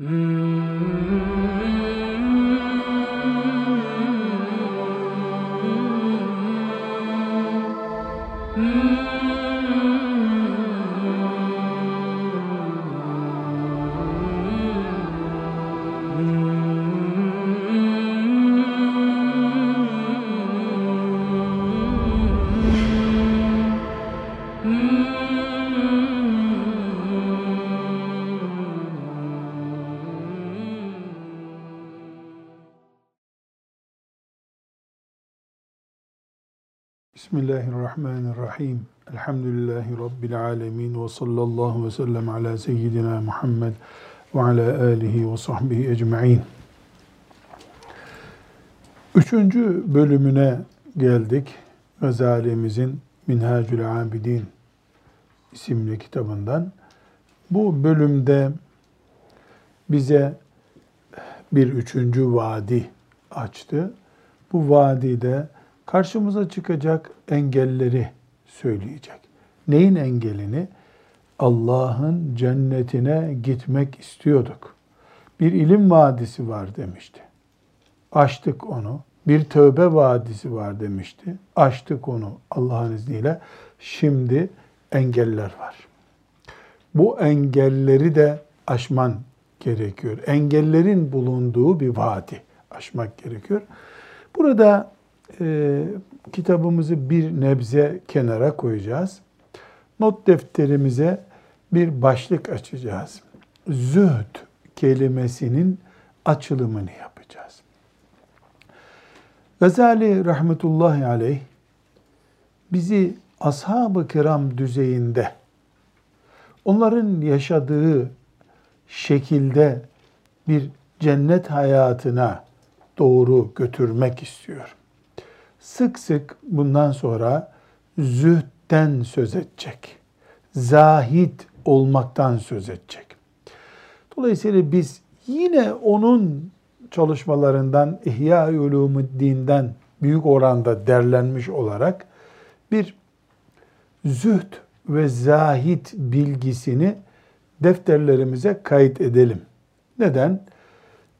Mm-hmm. Bismillahirrahmanirrahim. Elhamdülillahi Rabbil alemin ve sallallahu ve sellem ala seyyidina Muhammed ve ala alihi ve sahbihi ecma'in. Üçüncü bölümüne geldik. Gazali'mizin Minhacül Abidin isimli kitabından. Bu bölümde bize bir üçüncü vadi açtı. Bu vadide karşımıza çıkacak engelleri söyleyecek. Neyin engelini? Allah'ın cennetine gitmek istiyorduk. Bir ilim vadisi var demişti. Açtık onu. Bir tövbe vadisi var demişti. Açtık onu Allah'ın izniyle. Şimdi engeller var. Bu engelleri de aşman gerekiyor. Engellerin bulunduğu bir vadi aşmak gerekiyor. Burada e, kitabımızı bir nebze kenara koyacağız. Not defterimize bir başlık açacağız. Zühd kelimesinin açılımını yapacağız. Gazali rahmetullahi aleyh bizi ashab-ı kiram düzeyinde onların yaşadığı şekilde bir cennet hayatına doğru götürmek istiyor sık sık bundan sonra zühtten söz edecek. Zahit olmaktan söz edecek. Dolayısıyla biz yine onun çalışmalarından İhya Ulumuddin'den büyük oranda derlenmiş olarak bir zühd ve zahit bilgisini defterlerimize kayıt edelim. Neden?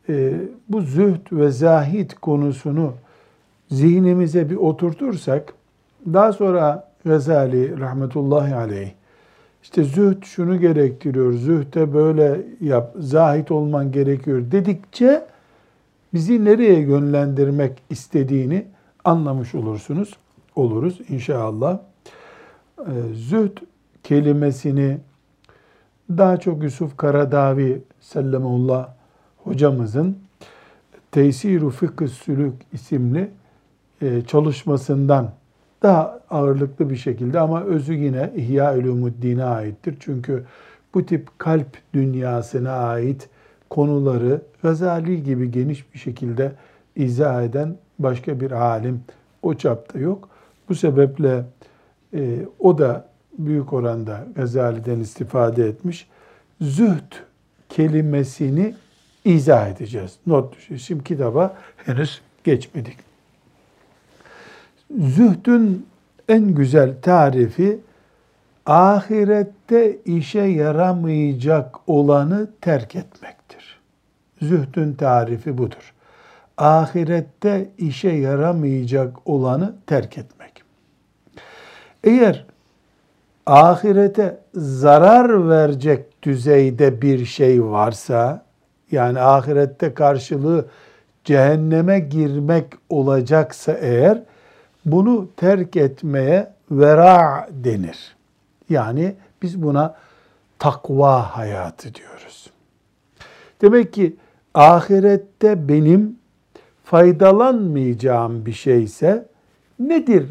Ee, bu zühd ve zahit konusunu zihnimize bir oturtursak daha sonra Gazali rahmetullahi aleyh işte zühd şunu gerektiriyor, zühde böyle yap, zahit olman gerekiyor dedikçe bizi nereye yönlendirmek istediğini anlamış olursunuz, oluruz inşallah. Ee, zühd kelimesini daha çok Yusuf Karadavi sellemullah hocamızın Teysiru Fıkıh Sülük isimli çalışmasından daha ağırlıklı bir şekilde ama özü yine İhya Ulumuddin'e aittir. Çünkü bu tip kalp dünyasına ait konuları Gazali gibi geniş bir şekilde izah eden başka bir alim o çapta yok. Bu sebeple e, o da büyük oranda Gazali'den istifade etmiş. Zühd kelimesini izah edeceğiz. Not düşün. Şimdi kitaba henüz geçmedik. Zühdün en güzel tarifi ahirette işe yaramayacak olanı terk etmektir. Zühdün tarifi budur. Ahirette işe yaramayacak olanı terk etmek. Eğer ahirete zarar verecek düzeyde bir şey varsa, yani ahirette karşılığı cehenneme girmek olacaksa eğer, bunu terk etmeye vera denir. Yani biz buna takva hayatı diyoruz. Demek ki ahirette benim faydalanmayacağım bir şeyse nedir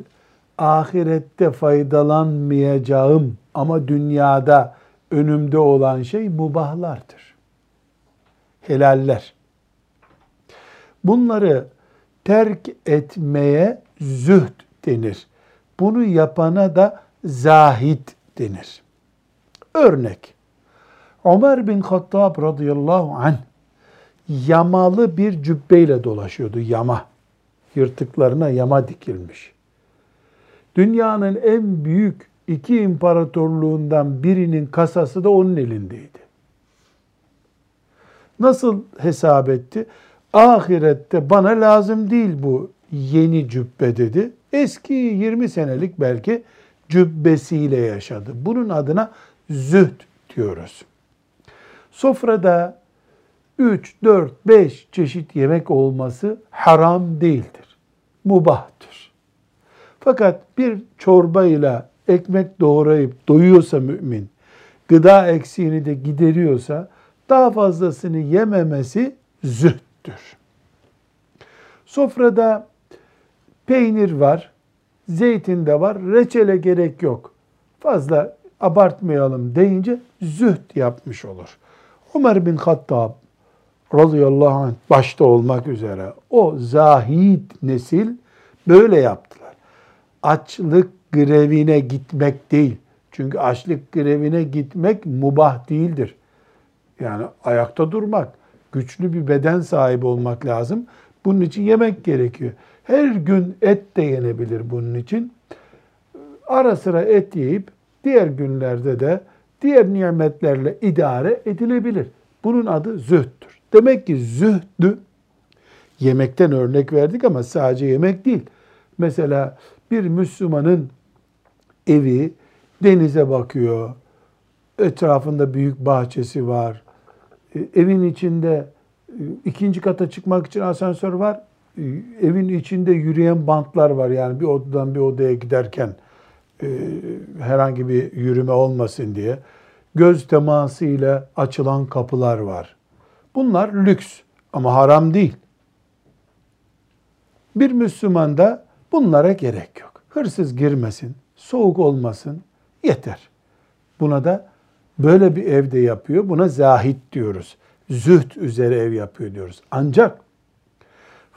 ahirette faydalanmayacağım ama dünyada önümde olan şey mubahlardır. Helaller. Bunları terk etmeye zühd denir. Bunu yapana da zahit denir. Örnek. Ömer bin Hattab radıyallahu anh yamalı bir cübbeyle dolaşıyordu. Yama. Yırtıklarına yama dikilmiş. Dünyanın en büyük iki imparatorluğundan birinin kasası da onun elindeydi. Nasıl hesap etti? Ahirette bana lazım değil bu yeni cübbe dedi. Eski 20 senelik belki cübbesiyle yaşadı. Bunun adına zühd diyoruz. Sofrada 3, 4, 5 çeşit yemek olması haram değildir. Mubahtır. Fakat bir çorbayla ekmek doğrayıp doyuyorsa mümin, gıda eksiğini de gideriyorsa daha fazlasını yememesi zühttür. Sofrada peynir var, zeytin de var, reçele gerek yok. Fazla abartmayalım deyince zühd yapmış olur. Ömer bin Hattab radıyallahu anh başta olmak üzere o zahid nesil böyle yaptılar. Açlık grevine gitmek değil. Çünkü açlık grevine gitmek mubah değildir. Yani ayakta durmak, güçlü bir beden sahibi olmak lazım. Bunun için yemek gerekiyor. Her gün et de yenebilir bunun için. Ara sıra et yiyip diğer günlerde de diğer nimetlerle idare edilebilir. Bunun adı zühttür. Demek ki zühdü yemekten örnek verdik ama sadece yemek değil. Mesela bir Müslümanın evi denize bakıyor. Etrafında büyük bahçesi var. E, evin içinde e, ikinci kata çıkmak için asansör var. E, evin içinde yürüyen bantlar var. Yani bir odadan bir odaya giderken herhangi bir yürüme olmasın diye. Göz temasıyla açılan kapılar var. Bunlar lüks ama haram değil. Bir Müslüman da bunlara gerek yok. Hırsız girmesin, soğuk olmasın yeter. Buna da böyle bir evde yapıyor. Buna zahit diyoruz. Züht üzere ev yapıyor diyoruz. Ancak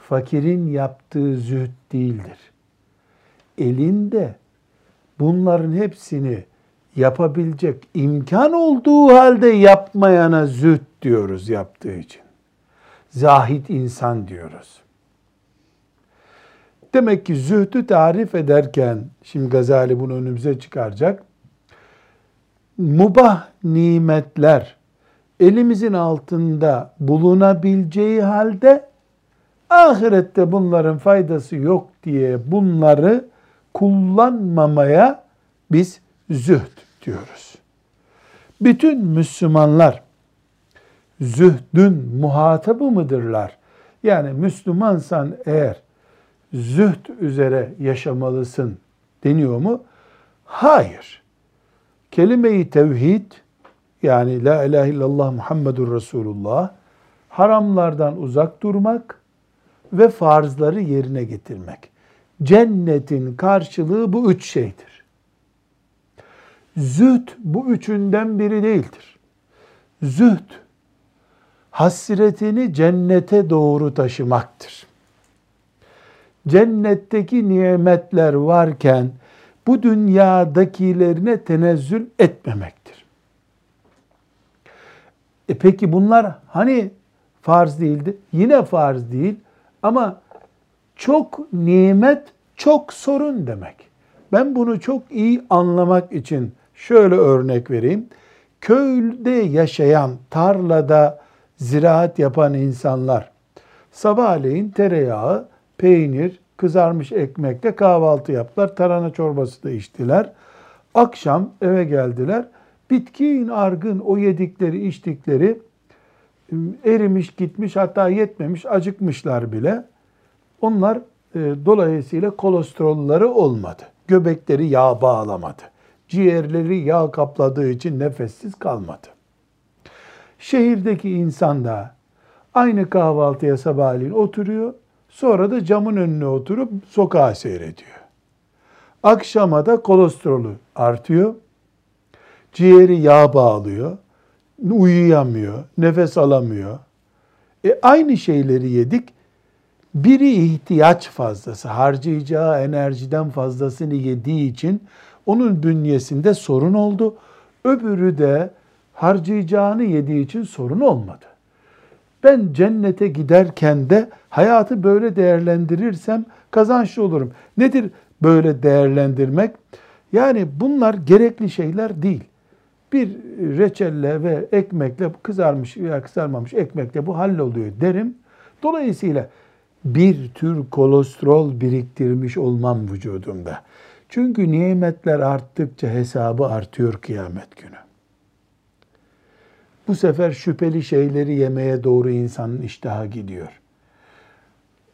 fakirin yaptığı züht değildir. Elinde bunların hepsini yapabilecek imkan olduğu halde yapmayana züht diyoruz yaptığı için. Zahit insan diyoruz. Demek ki zühdü tarif ederken, şimdi Gazali bunu önümüze çıkaracak. Mubah nimetler elimizin altında bulunabileceği halde ahirette bunların faydası yok diye bunları kullanmamaya biz zühd diyoruz. Bütün Müslümanlar zühdün muhatabı mıdırlar? Yani Müslümansan eğer zühd üzere yaşamalısın deniyor mu? Hayır. Kelime-i tevhid yani la ilahe illallah Muhammedur Resulullah haramlardan uzak durmak ve farzları yerine getirmek. Cennetin karşılığı bu üç şeydir. Zühd bu üçünden biri değildir. Zühd hasretini cennete doğru taşımaktır. Cennetteki nimetler varken bu dünyadakilerine tenezzül etmemektir. E peki bunlar hani farz değildi? Yine farz değil ama çok nimet çok sorun demek. Ben bunu çok iyi anlamak için şöyle örnek vereyim. Köyde yaşayan, tarlada ziraat yapan insanlar sabahleyin tereyağı, peynir, kızarmış ekmekle kahvaltı yaptılar. Tarhana çorbası da içtiler. Akşam eve geldiler. Bitkin argın o yedikleri içtikleri erimiş gitmiş hatta yetmemiş acıkmışlar bile. Onlar e, dolayısıyla kolesterolları olmadı. Göbekleri yağ bağlamadı. Ciğerleri yağ kapladığı için nefessiz kalmadı. Şehirdeki insan da aynı kahvaltıya sabahleyin oturuyor. Sonra da camın önüne oturup sokağa seyrediyor. Akşama da kolesterolü artıyor. Ciğeri yağ bağlıyor. Uyuyamıyor, nefes alamıyor. E aynı şeyleri yedik. Biri ihtiyaç fazlası, harcayacağı enerjiden fazlasını yediği için onun bünyesinde sorun oldu. Öbürü de harcayacağını yediği için sorun olmadı. Ben cennete giderken de hayatı böyle değerlendirirsem kazançlı olurum. Nedir böyle değerlendirmek? Yani bunlar gerekli şeyler değil. Bir reçelle ve ekmekle kızarmış veya kızarmamış ekmekle bu halloluyor derim. Dolayısıyla bir tür kolesterol biriktirmiş olmam vücudumda. Çünkü nimetler arttıkça hesabı artıyor kıyamet günü. Bu sefer şüpheli şeyleri yemeye doğru insanın iştahı gidiyor.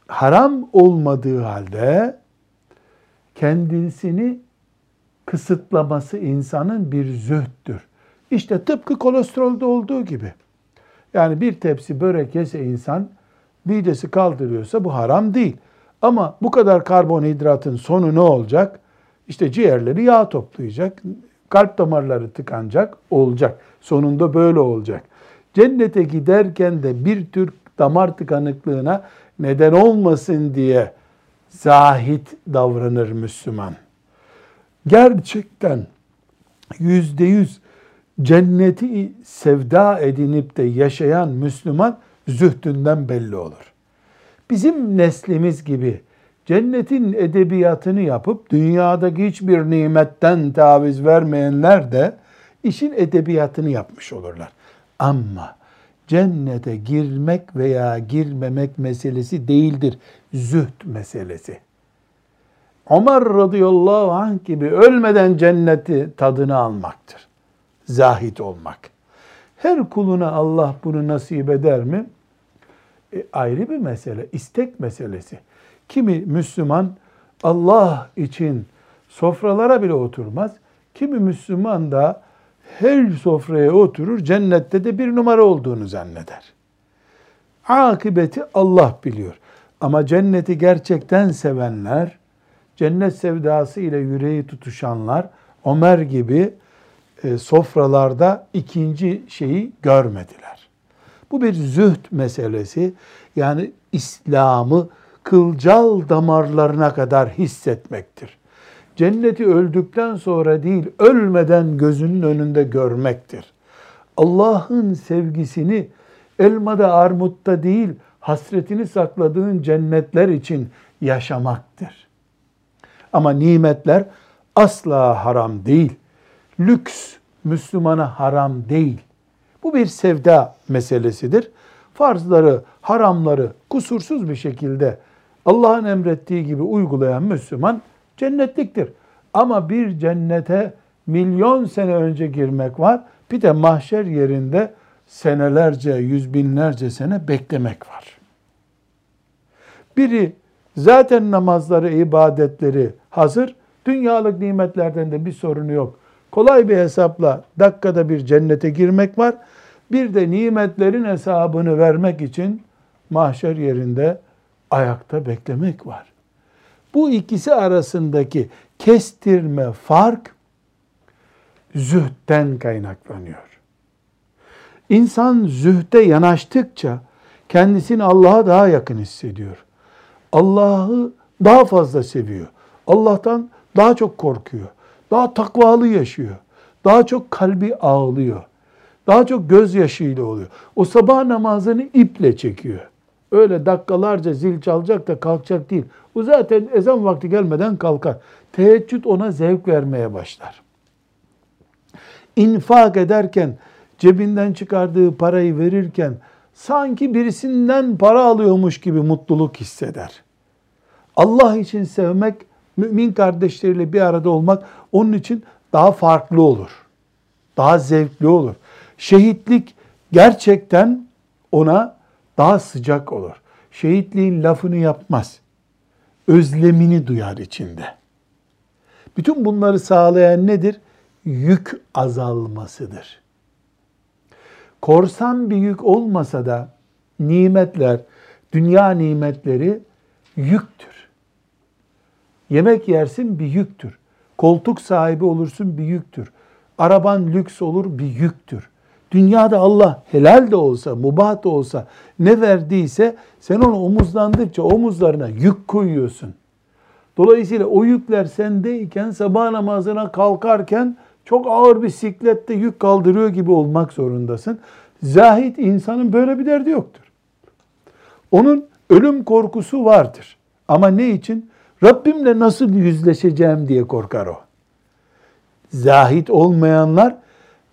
Haram olmadığı halde kendisini kısıtlaması insanın bir zühttür. İşte tıpkı kolesterolde olduğu gibi. Yani bir tepsi börek yese insan midesi kaldırıyorsa bu haram değil. Ama bu kadar karbonhidratın sonu ne olacak? İşte ciğerleri yağ toplayacak, kalp damarları tıkanacak, olacak. Sonunda böyle olacak. Cennete giderken de bir tür damar tıkanıklığına neden olmasın diye zahit davranır Müslüman. Gerçekten yüzde yüz cenneti sevda edinip de yaşayan Müslüman zühdünden belli olur. Bizim neslimiz gibi cennetin edebiyatını yapıp dünyadaki hiçbir nimetten taviz vermeyenler de işin edebiyatını yapmış olurlar. Ama cennete girmek veya girmemek meselesi değildir. Zühd meselesi. Ömer radıyallahu anh gibi ölmeden cenneti tadını almaktır. Zahit olmak. Her kuluna Allah bunu nasip eder mi? E, ayrı bir mesele, istek meselesi. Kimi Müslüman Allah için sofralara bile oturmaz. Kimi Müslüman da her sofraya oturur, cennette de bir numara olduğunu zanneder. Akıbeti Allah biliyor. Ama cenneti gerçekten sevenler, cennet sevdası ile yüreği tutuşanlar, Ömer gibi e, sofralarda ikinci şeyi görmediler. Bu bir zühd meselesi. Yani İslam'ı kılcal damarlarına kadar hissetmektir. Cenneti öldükten sonra değil, ölmeden gözünün önünde görmektir. Allah'ın sevgisini elmada, armutta değil, hasretini sakladığın cennetler için yaşamaktır. Ama nimetler asla haram değil. Lüks Müslümana haram değil. Bu bir sevda meselesidir. Farzları, haramları kusursuz bir şekilde Allah'ın emrettiği gibi uygulayan Müslüman cennetliktir. Ama bir cennete milyon sene önce girmek var. Bir de mahşer yerinde senelerce, yüz binlerce sene beklemek var. Biri zaten namazları, ibadetleri hazır, dünyalık nimetlerden de bir sorunu yok. Kolay bir hesapla dakikada bir cennete girmek var. Bir de nimetlerin hesabını vermek için mahşer yerinde ayakta beklemek var. Bu ikisi arasındaki kestirme fark zühtten kaynaklanıyor. İnsan zühte yanaştıkça kendisini Allah'a daha yakın hissediyor. Allah'ı daha fazla seviyor. Allah'tan daha çok korkuyor. Daha takvalı yaşıyor. Daha çok kalbi ağlıyor. Daha çok gözyaşıyla oluyor. O sabah namazını iple çekiyor. Öyle dakikalarca zil çalacak da kalkacak değil. O zaten ezan vakti gelmeden kalkar. Teheccüd ona zevk vermeye başlar. İnfak ederken, cebinden çıkardığı parayı verirken sanki birisinden para alıyormuş gibi mutluluk hisseder. Allah için sevmek, mümin kardeşleriyle bir arada olmak onun için daha farklı olur. Daha zevkli olur. Şehitlik gerçekten ona daha sıcak olur. Şehitliğin lafını yapmaz. Özlemini duyar içinde. Bütün bunları sağlayan nedir? Yük azalmasıdır. Korsan bir yük olmasa da nimetler, dünya nimetleri yüktür. Yemek yersin bir yüktür. Koltuk sahibi olursun bir yüktür. Araban lüks olur bir yüktür. Dünyada Allah helal de olsa, mubah da olsa ne verdiyse sen onu omuzlandıkça omuzlarına yük koyuyorsun. Dolayısıyla o yükler sendeyken sabah namazına kalkarken çok ağır bir siklette yük kaldırıyor gibi olmak zorundasın. Zahit insanın böyle bir derdi yoktur. Onun ölüm korkusu vardır. Ama ne için? Rabbimle nasıl yüzleşeceğim diye korkar o. Zahit olmayanlar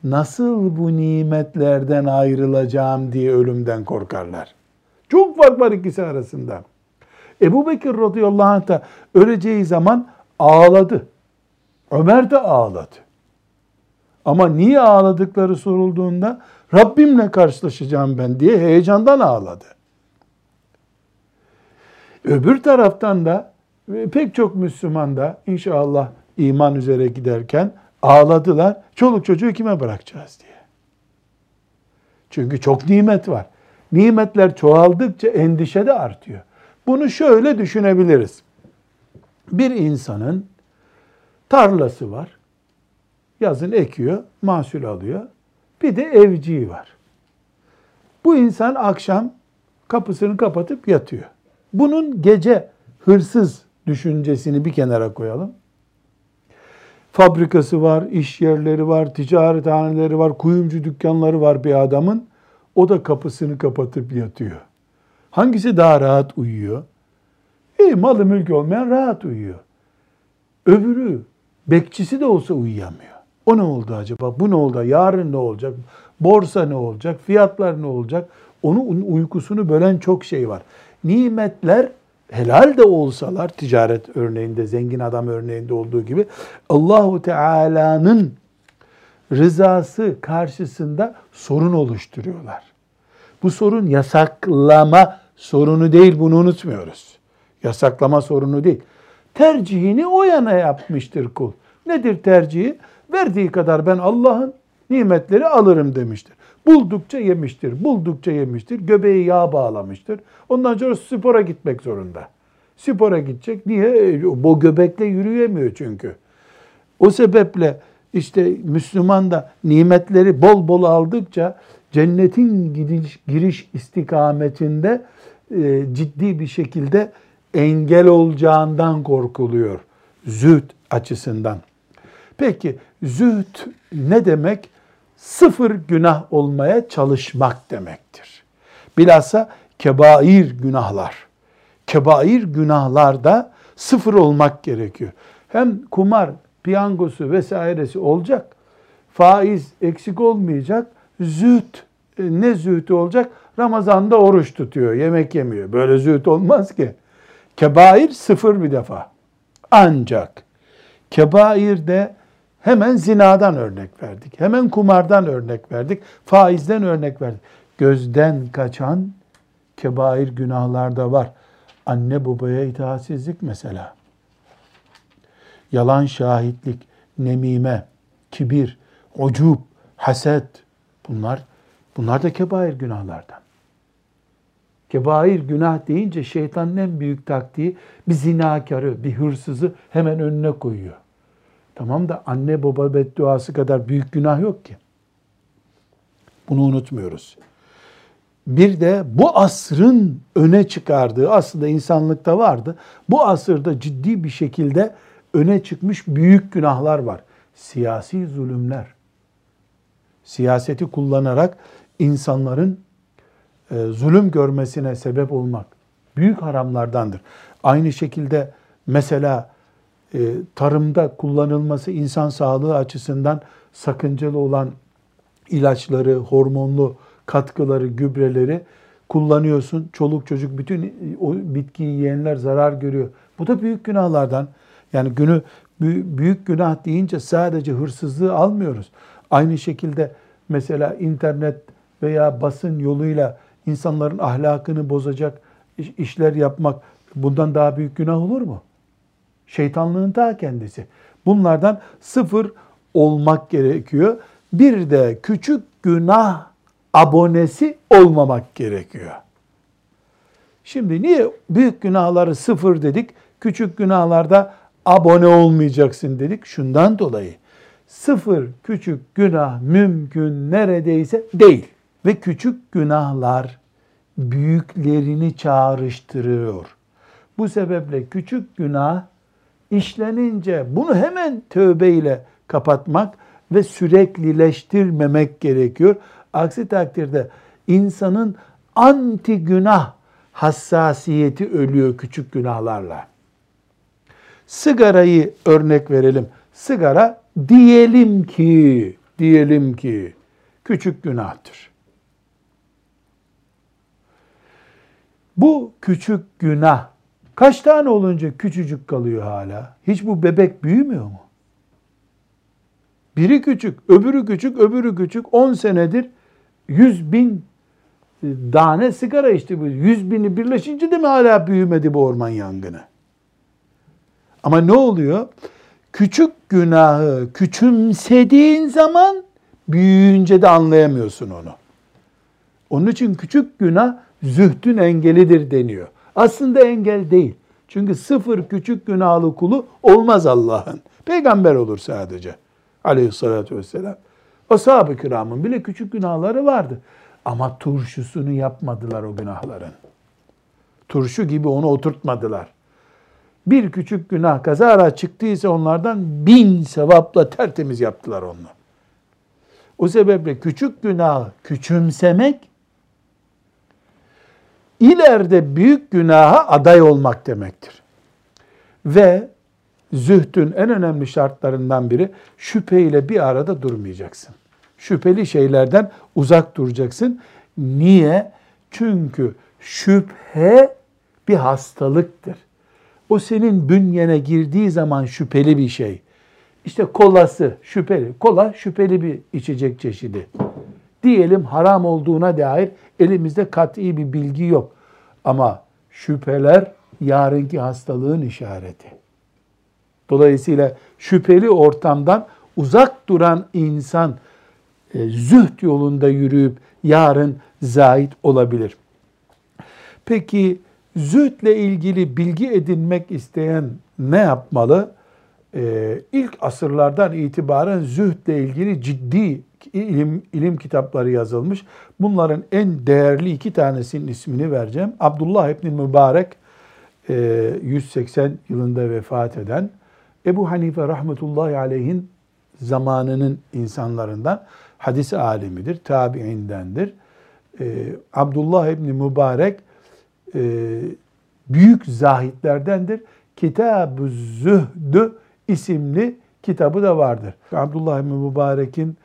nasıl bu nimetlerden ayrılacağım diye ölümden korkarlar. Çok fark var ikisi arasında. Ebu Bekir radıyallahu anh da öleceği zaman ağladı. Ömer de ağladı. Ama niye ağladıkları sorulduğunda Rabbimle karşılaşacağım ben diye heyecandan ağladı. Öbür taraftan da pek çok Müslüman da inşallah iman üzere giderken ağladılar. Çoluk çocuğu kime bırakacağız diye. Çünkü çok nimet var. Nimetler çoğaldıkça endişe de artıyor. Bunu şöyle düşünebiliriz. Bir insanın tarlası var. Yazın ekiyor, mahsul alıyor. Bir de evciği var. Bu insan akşam kapısını kapatıp yatıyor. Bunun gece hırsız düşüncesini bir kenara koyalım. Fabrikası var, iş yerleri var, ticarethaneleri var, kuyumcu dükkanları var bir adamın. O da kapısını kapatıp yatıyor. Hangisi daha rahat uyuyor? İyi malı mülk olmayan rahat uyuyor. Öbürü bekçisi de olsa uyuyamıyor. O ne oldu acaba? Bu ne oldu? Yarın ne olacak? Borsa ne olacak? Fiyatlar ne olacak? Onun uykusunu bölen çok şey var. Nimetler helal de olsalar ticaret örneğinde, zengin adam örneğinde olduğu gibi Allahu Teala'nın rızası karşısında sorun oluşturuyorlar. Bu sorun yasaklama sorunu değil bunu unutmuyoruz. Yasaklama sorunu değil. Tercihini o yana yapmıştır kul. Nedir tercihi? Verdiği kadar ben Allah'ın nimetleri alırım demiştir. Buldukça yemiştir, buldukça yemiştir. Göbeği yağ bağlamıştır. Ondan sonra spora gitmek zorunda. Spora gidecek. Niye? Bu göbekle yürüyemiyor çünkü. O sebeple işte Müslüman da nimetleri bol bol aldıkça cennetin giriş, giriş istikametinde e, ciddi bir şekilde engel olacağından korkuluyor. Zühd açısından. Peki zühd ne demek? Sıfır günah olmaya çalışmak demektir. Bilhassa kebair günahlar. Kebair günahlarda sıfır olmak gerekiyor. Hem kumar, piyangosu vesairesi olacak. Faiz eksik olmayacak. Zühd, e, ne zühdü olacak? Ramazan'da oruç tutuyor, yemek yemiyor. Böyle zühd olmaz ki. Kebair sıfır bir defa. Ancak kebairde hemen zinadan örnek verdik. Hemen kumardan örnek verdik. Faizden örnek verdik. Gözden kaçan kebair günahlarda var. Anne babaya itaatsizlik mesela. Yalan şahitlik, nemime, kibir, ucub, haset bunlar bunlar da kebair günahlardan. Kebair günah deyince şeytanın en büyük taktiği bir zinakarı, bir hırsızı hemen önüne koyuyor. Tamam da anne baba bedduası kadar büyük günah yok ki. Bunu unutmuyoruz. Bir de bu asrın öne çıkardığı, aslında insanlıkta vardı. Bu asırda ciddi bir şekilde öne çıkmış büyük günahlar var. Siyasi zulümler. Siyaseti kullanarak insanların e, zulüm görmesine sebep olmak büyük haramlardandır. Aynı şekilde mesela tarımda kullanılması insan sağlığı açısından sakıncalı olan ilaçları, hormonlu katkıları, gübreleri kullanıyorsun. Çoluk çocuk bütün o bitkiyi yiyenler zarar görüyor. Bu da büyük günahlardan. Yani günü büyük günah deyince sadece hırsızlığı almıyoruz. Aynı şekilde mesela internet veya basın yoluyla insanların ahlakını bozacak işler yapmak bundan daha büyük günah olur mu? Şeytanlığın ta kendisi. Bunlardan sıfır olmak gerekiyor. Bir de küçük günah abonesi olmamak gerekiyor. Şimdi niye büyük günahları sıfır dedik, küçük günahlarda abone olmayacaksın dedik? Şundan dolayı sıfır küçük günah mümkün neredeyse değil. Ve küçük günahlar büyüklerini çağrıştırıyor. Bu sebeple küçük günah işlenince bunu hemen tövbe ile kapatmak ve süreklileştirmemek gerekiyor. Aksi takdirde insanın anti günah hassasiyeti ölüyor küçük günahlarla. Sigarayı örnek verelim. Sigara diyelim ki, diyelim ki küçük günahtır. Bu küçük günah kaç tane olunca küçücük kalıyor hala? Hiç bu bebek büyümüyor mu? Biri küçük, öbürü küçük, öbürü küçük. 10 senedir 100 bin e, tane sigara içti bu. 100 bini birleşince de mi hala büyümedi bu orman yangını? Ama ne oluyor? Küçük günahı küçümsediğin zaman büyüyünce de anlayamıyorsun onu. Onun için küçük günah zühdün engelidir deniyor. Aslında engel değil. Çünkü sıfır küçük günahlı kulu olmaz Allah'ın. Peygamber olur sadece. Aleyhissalatü vesselam. Ashab-ı kiramın bile küçük günahları vardı. Ama turşusunu yapmadılar o günahların. Turşu gibi onu oturtmadılar. Bir küçük günah kazara çıktıysa onlardan bin sevapla tertemiz yaptılar onu. O sebeple küçük günahı küçümsemek ileride büyük günaha aday olmak demektir. Ve zühdün en önemli şartlarından biri şüpheyle bir arada durmayacaksın. Şüpheli şeylerden uzak duracaksın. Niye? Çünkü şüphe bir hastalıktır. O senin bünyene girdiği zaman şüpheli bir şey. İşte kolası şüpheli. Kola şüpheli bir içecek çeşidi. Diyelim haram olduğuna dair elimizde kat'i bir bilgi yok. Ama şüpheler yarınki hastalığın işareti. Dolayısıyla şüpheli ortamdan uzak duran insan e, zühd yolunda yürüyüp yarın zahit olabilir. Peki zühdle ilgili bilgi edinmek isteyen ne yapmalı? Ee, ilk asırlardan itibaren zühdle ilgili ciddi ilim, ilim kitapları yazılmış. Bunların en değerli iki tanesinin ismini vereceğim. Abdullah İbni Mübarek 180 e, yılında vefat eden Ebu Hanife rahmetullahi aleyhin zamanının insanlarından hadis alimidir, tabiindendir. Ee, Abdullah İbni Mübarek e, büyük zahitlerdendir. Kitab-ı Zühdü isimli kitabı da vardır. Abdullah İbni Mübarek'in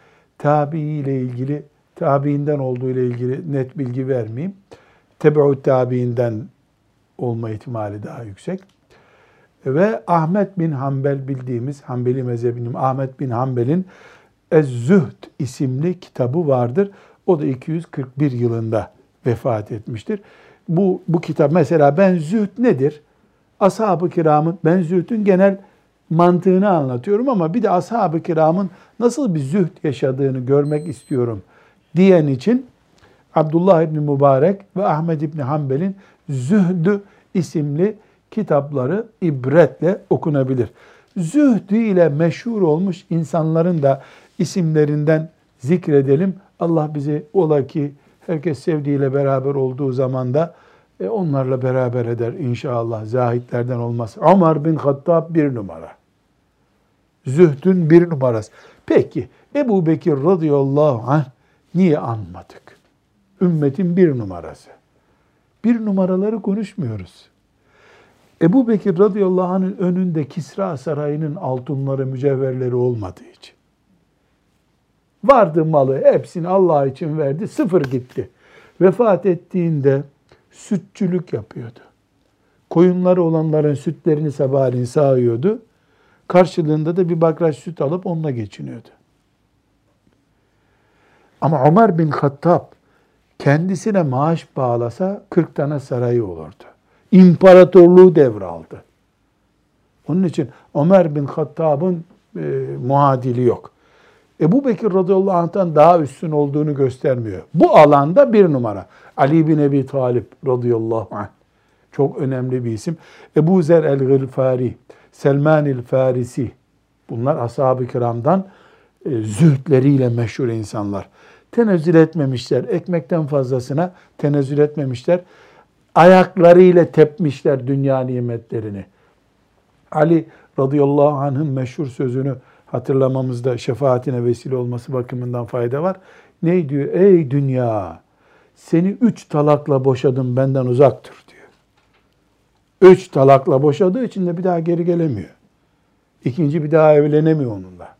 tabi ile ilgili, tabiinden olduğu ile ilgili net bilgi vermeyeyim. Tebeut tabiinden olma ihtimali daha yüksek. Ve Ahmet bin Hanbel bildiğimiz Hanbeli mezhebinin Ahmet bin Hanbel'in Ez-Zühd isimli kitabı vardır. O da 241 yılında vefat etmiştir. Bu, bu kitap mesela ben zühd nedir? Ashab-ı kiramın, ben zühdün genel mantığını anlatıyorum ama bir de ashab-ı kiramın nasıl bir zühd yaşadığını görmek istiyorum diyen için Abdullah İbni Mübarek ve Ahmed İbni Hanbel'in Zühdü isimli kitapları ibretle okunabilir. Zühdü ile meşhur olmuş insanların da isimlerinden zikredelim. Allah bizi ola ki herkes sevdiğiyle beraber olduğu zaman da e, onlarla beraber eder inşallah. Zahitlerden olmaz. Ömer bin Hattab bir numara. Zühdün bir numarası. Peki Ebu Bekir radıyallahu anh niye anmadık? Ümmetin bir numarası. Bir numaraları konuşmuyoruz. Ebu Bekir radıyallahu anh'ın önünde Kisra sarayının altınları, mücevherleri olmadığı için. Vardı malı, hepsini Allah için verdi, sıfır gitti. Vefat ettiğinde sütçülük yapıyordu. Koyunları olanların sütlerini sabahleyin sağıyordu. Karşılığında da bir bakraç süt alıp onunla geçiniyordu. Ama Ömer bin Hattab kendisine maaş bağlasa 40 tane sarayı olurdu. İmparatorluğu devraldı. Onun için Ömer bin Hattab'ın e, muadili yok. Ebu Bekir radıyallahu anh'tan daha üstün olduğunu göstermiyor. Bu alanda bir numara. Ali bin Ebi Talip radıyallahu anh. Çok önemli bir isim. Ebu Zer el-Gılfari, Selman el-Farisi. Bunlar ashab-ı kiramdan e, zühdleriyle meşhur insanlar. Tenezzül etmemişler. Ekmekten fazlasına tenezzül etmemişler. Ayaklarıyla tepmişler dünya nimetlerini. Ali radıyallahu anh'ın meşhur sözünü hatırlamamızda şefaatine vesile olması bakımından fayda var. Ne diyor? Ey dünya seni üç talakla boşadım benden uzaktır diyor. Üç talakla boşadığı için de bir daha geri gelemiyor. İkinci bir daha evlenemiyor onunla.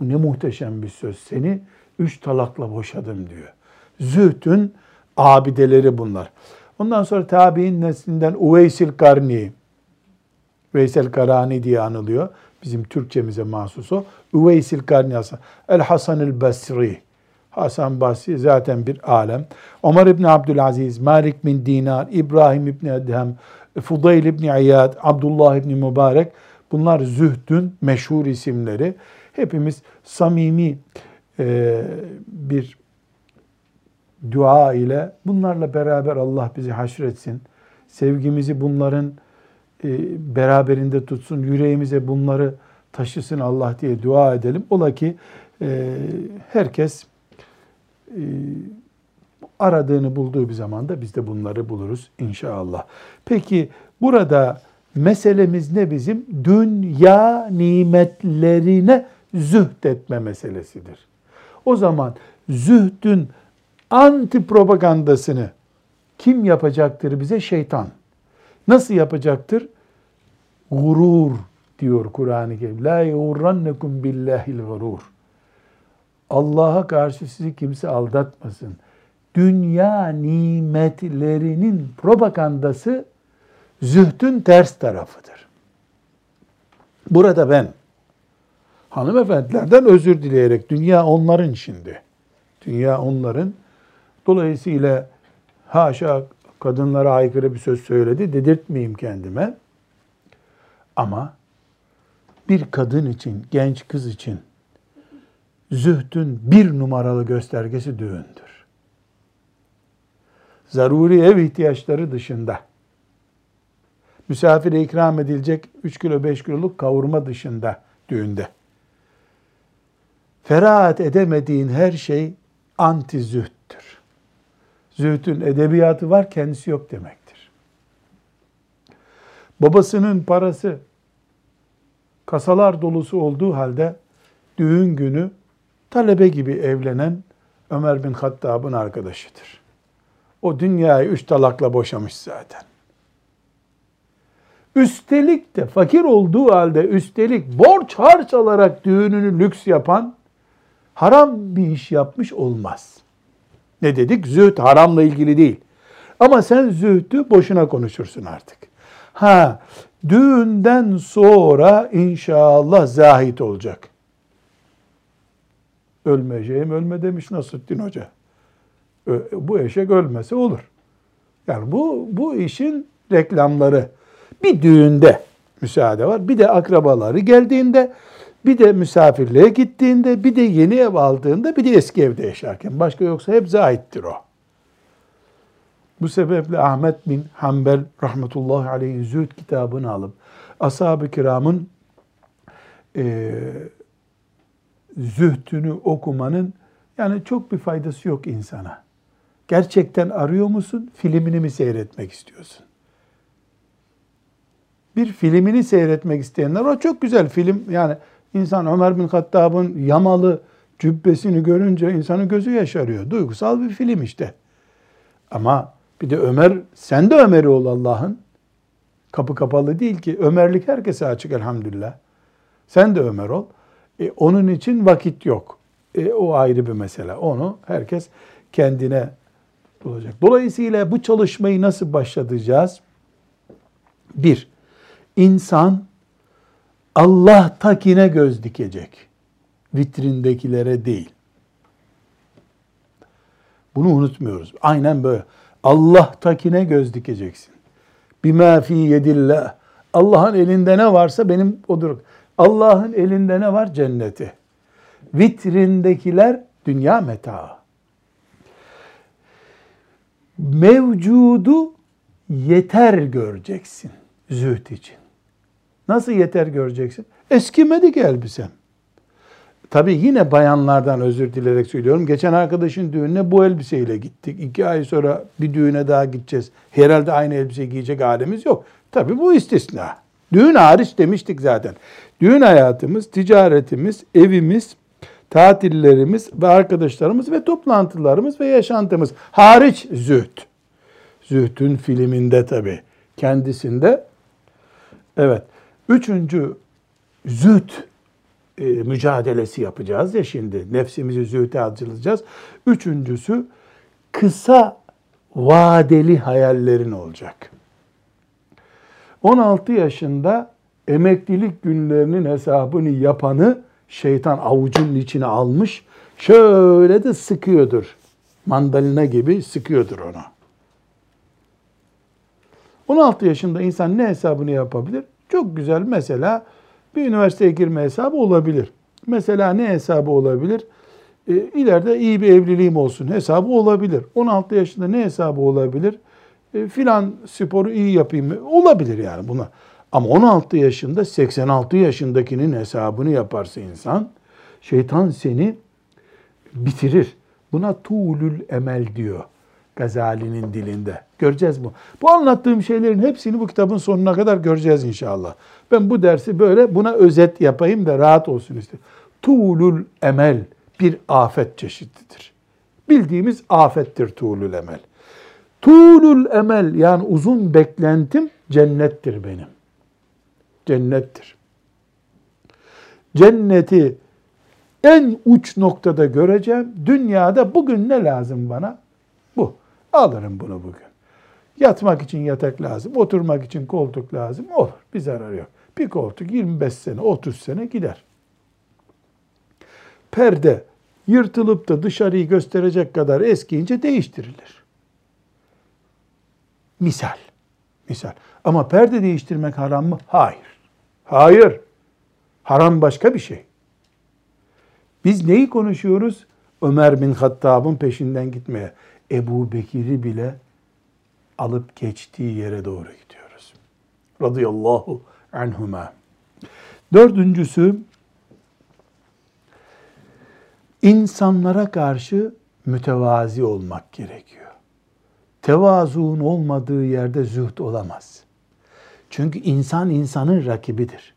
Bu ne muhteşem bir söz. Seni üç talakla boşadım diyor. Zühdün abideleri bunlar. Ondan sonra tabi'in neslinden Uveysil Karni, Veysel Karani diye anılıyor. Bizim Türkçemize mahsus o. Uveysil Karni Hasan. El Hasan el Basri. Hasan Basri zaten bir alem. Ömer İbni Abdülaziz, Malik bin Dinar, İbrahim İbni Edhem, Fudayl İbni İyad, Abdullah İbni Mübarek. Bunlar zühdün meşhur isimleri. Hepimiz samimi e, bir dua ile bunlarla beraber Allah bizi haşretsin. Sevgimizi bunların beraberinde tutsun. Yüreğimize bunları taşısın Allah diye dua edelim. Ola ki e, herkes e, aradığını bulduğu bir zamanda biz de bunları buluruz inşallah. Peki burada meselemiz ne bizim? Dünya nimetlerine zühd etme meselesidir. O zaman zühdün anti propagandasını kim yapacaktır bize? Şeytan. Nasıl yapacaktır? Gurur diyor Kur'an-ı Kerim. La yugurrannekum billahil gurur. Allah'a karşı sizi kimse aldatmasın. Dünya nimetlerinin propagandası zühdün ters tarafıdır. Burada ben hanımefendilerden özür dileyerek dünya onların şimdi. Dünya onların. Dolayısıyla haşa kadınlara aykırı bir söz söyledi dedirtmeyeyim kendime. Ama bir kadın için, genç kız için zühdün bir numaralı göstergesi düğündür. Zaruri ev ihtiyaçları dışında, misafire ikram edilecek 3 kilo 5 kiloluk kavurma dışında düğünde, ferahat edemediğin her şey anti zühttür. Zühdün edebiyatı var, kendisi yok demektir. Babasının parası kasalar dolusu olduğu halde düğün günü talebe gibi evlenen Ömer bin Hattab'ın arkadaşıdır. O dünyayı üç talakla boşamış zaten. Üstelik de fakir olduğu halde üstelik borç harç alarak düğününü lüks yapan haram bir iş yapmış olmaz. Ne dedik? Zühd haramla ilgili değil. Ama sen zühdü boşuna konuşursun artık. Ha, düğünden sonra inşallah zahit olacak. Ölmeyeceğim ölme demiş Nasrettin Hoca. Bu eşek ölmese olur. Yani bu, bu işin reklamları. Bir düğünde müsaade var. Bir de akrabaları geldiğinde, bir de misafirliğe gittiğinde, bir de yeni ev aldığında, bir de eski evde yaşarken. Başka yoksa hep zahittir o. Bu sebeple Ahmet bin Hanbel rahmetullahi aleyhi zühd kitabını alıp ashab-ı kiramın e, zühdünü okumanın yani çok bir faydası yok insana. Gerçekten arıyor musun? Filmini mi seyretmek istiyorsun? Bir filmini seyretmek isteyenler o çok güzel film. Yani insan Ömer bin Hattab'ın yamalı cübbesini görünce insanın gözü yaşarıyor. Duygusal bir film işte. Ama bir de Ömer, sen de Ömer'i ol Allah'ın. Kapı kapalı değil ki. Ömerlik herkese açık elhamdülillah. Sen de Ömer ol. E, onun için vakit yok. E, o ayrı bir mesele. Onu herkes kendine bulacak. Dolayısıyla bu çalışmayı nasıl başlatacağız? Bir, insan Allah takine göz dikecek. Vitrindekilere değil. Bunu unutmuyoruz. Aynen böyle. Allah takine göz dikeceksin. Bima fi yedillah. Allah'ın elinde ne varsa benim odur. Allah'ın elinde ne var? Cenneti. Vitrindekiler dünya metaı. Mevcudu yeter göreceksin zühd için. Nasıl yeter göreceksin? Eskimedi ki elbisem. Tabi yine bayanlardan özür dilerek söylüyorum. Geçen arkadaşın düğününe bu elbiseyle gittik. İki ay sonra bir düğüne daha gideceğiz. Herhalde aynı elbise giyecek halimiz yok. Tabi bu istisna. Düğün hariç demiştik zaten. Düğün hayatımız, ticaretimiz, evimiz, tatillerimiz ve arkadaşlarımız ve toplantılarımız ve yaşantımız hariç zühd. Zühdün filminde tabi. Kendisinde evet. Üçüncü zühd e, mücadelesi yapacağız ya şimdi. Nefsimizi zühte hazırlayacağız. Üçüncüsü kısa vadeli hayallerin olacak. 16 yaşında emeklilik günlerinin hesabını yapanı şeytan avucunun içine almış. Şöyle de sıkıyordur. Mandalina gibi sıkıyordur onu. 16 yaşında insan ne hesabını yapabilir? Çok güzel mesela bir üniversiteye girme hesabı olabilir. Mesela ne hesabı olabilir? E, ileride iyi bir evliliğim olsun hesabı olabilir. 16 yaşında ne hesabı olabilir? E, filan sporu iyi yapayım olabilir yani buna. Ama 16 yaşında 86 yaşındakinin hesabını yaparsa insan şeytan seni bitirir. Buna tuğlül emel diyor Gazali'nin dilinde. Göreceğiz bu. Bu anlattığım şeylerin hepsini bu kitabın sonuna kadar göreceğiz inşallah. Ben bu dersi böyle buna özet yapayım da rahat olsun istiyorum. Tuğlül emel bir afet çeşididir. Bildiğimiz afettir tuğlül emel. Tuğlül emel yani uzun beklentim cennettir benim. Cennettir. Cenneti en uç noktada göreceğim. Dünyada bugün ne lazım bana? Alırım bunu bugün. Yatmak için yatak lazım, oturmak için koltuk lazım. Olur, bir zarar yok. Bir koltuk 25 sene, 30 sene gider. Perde yırtılıp da dışarıyı gösterecek kadar eskiyince değiştirilir. Misal. Misal. Ama perde değiştirmek haram mı? Hayır. Hayır. Haram başka bir şey. Biz neyi konuşuyoruz? Ömer bin Hattab'ın peşinden gitmeye. Ebu Bekir'i bile alıp geçtiği yere doğru gidiyoruz. Radıyallahu anhuma. Dördüncüsü, insanlara karşı mütevazi olmak gerekiyor. Tevazuun olmadığı yerde zühd olamaz. Çünkü insan insanın rakibidir.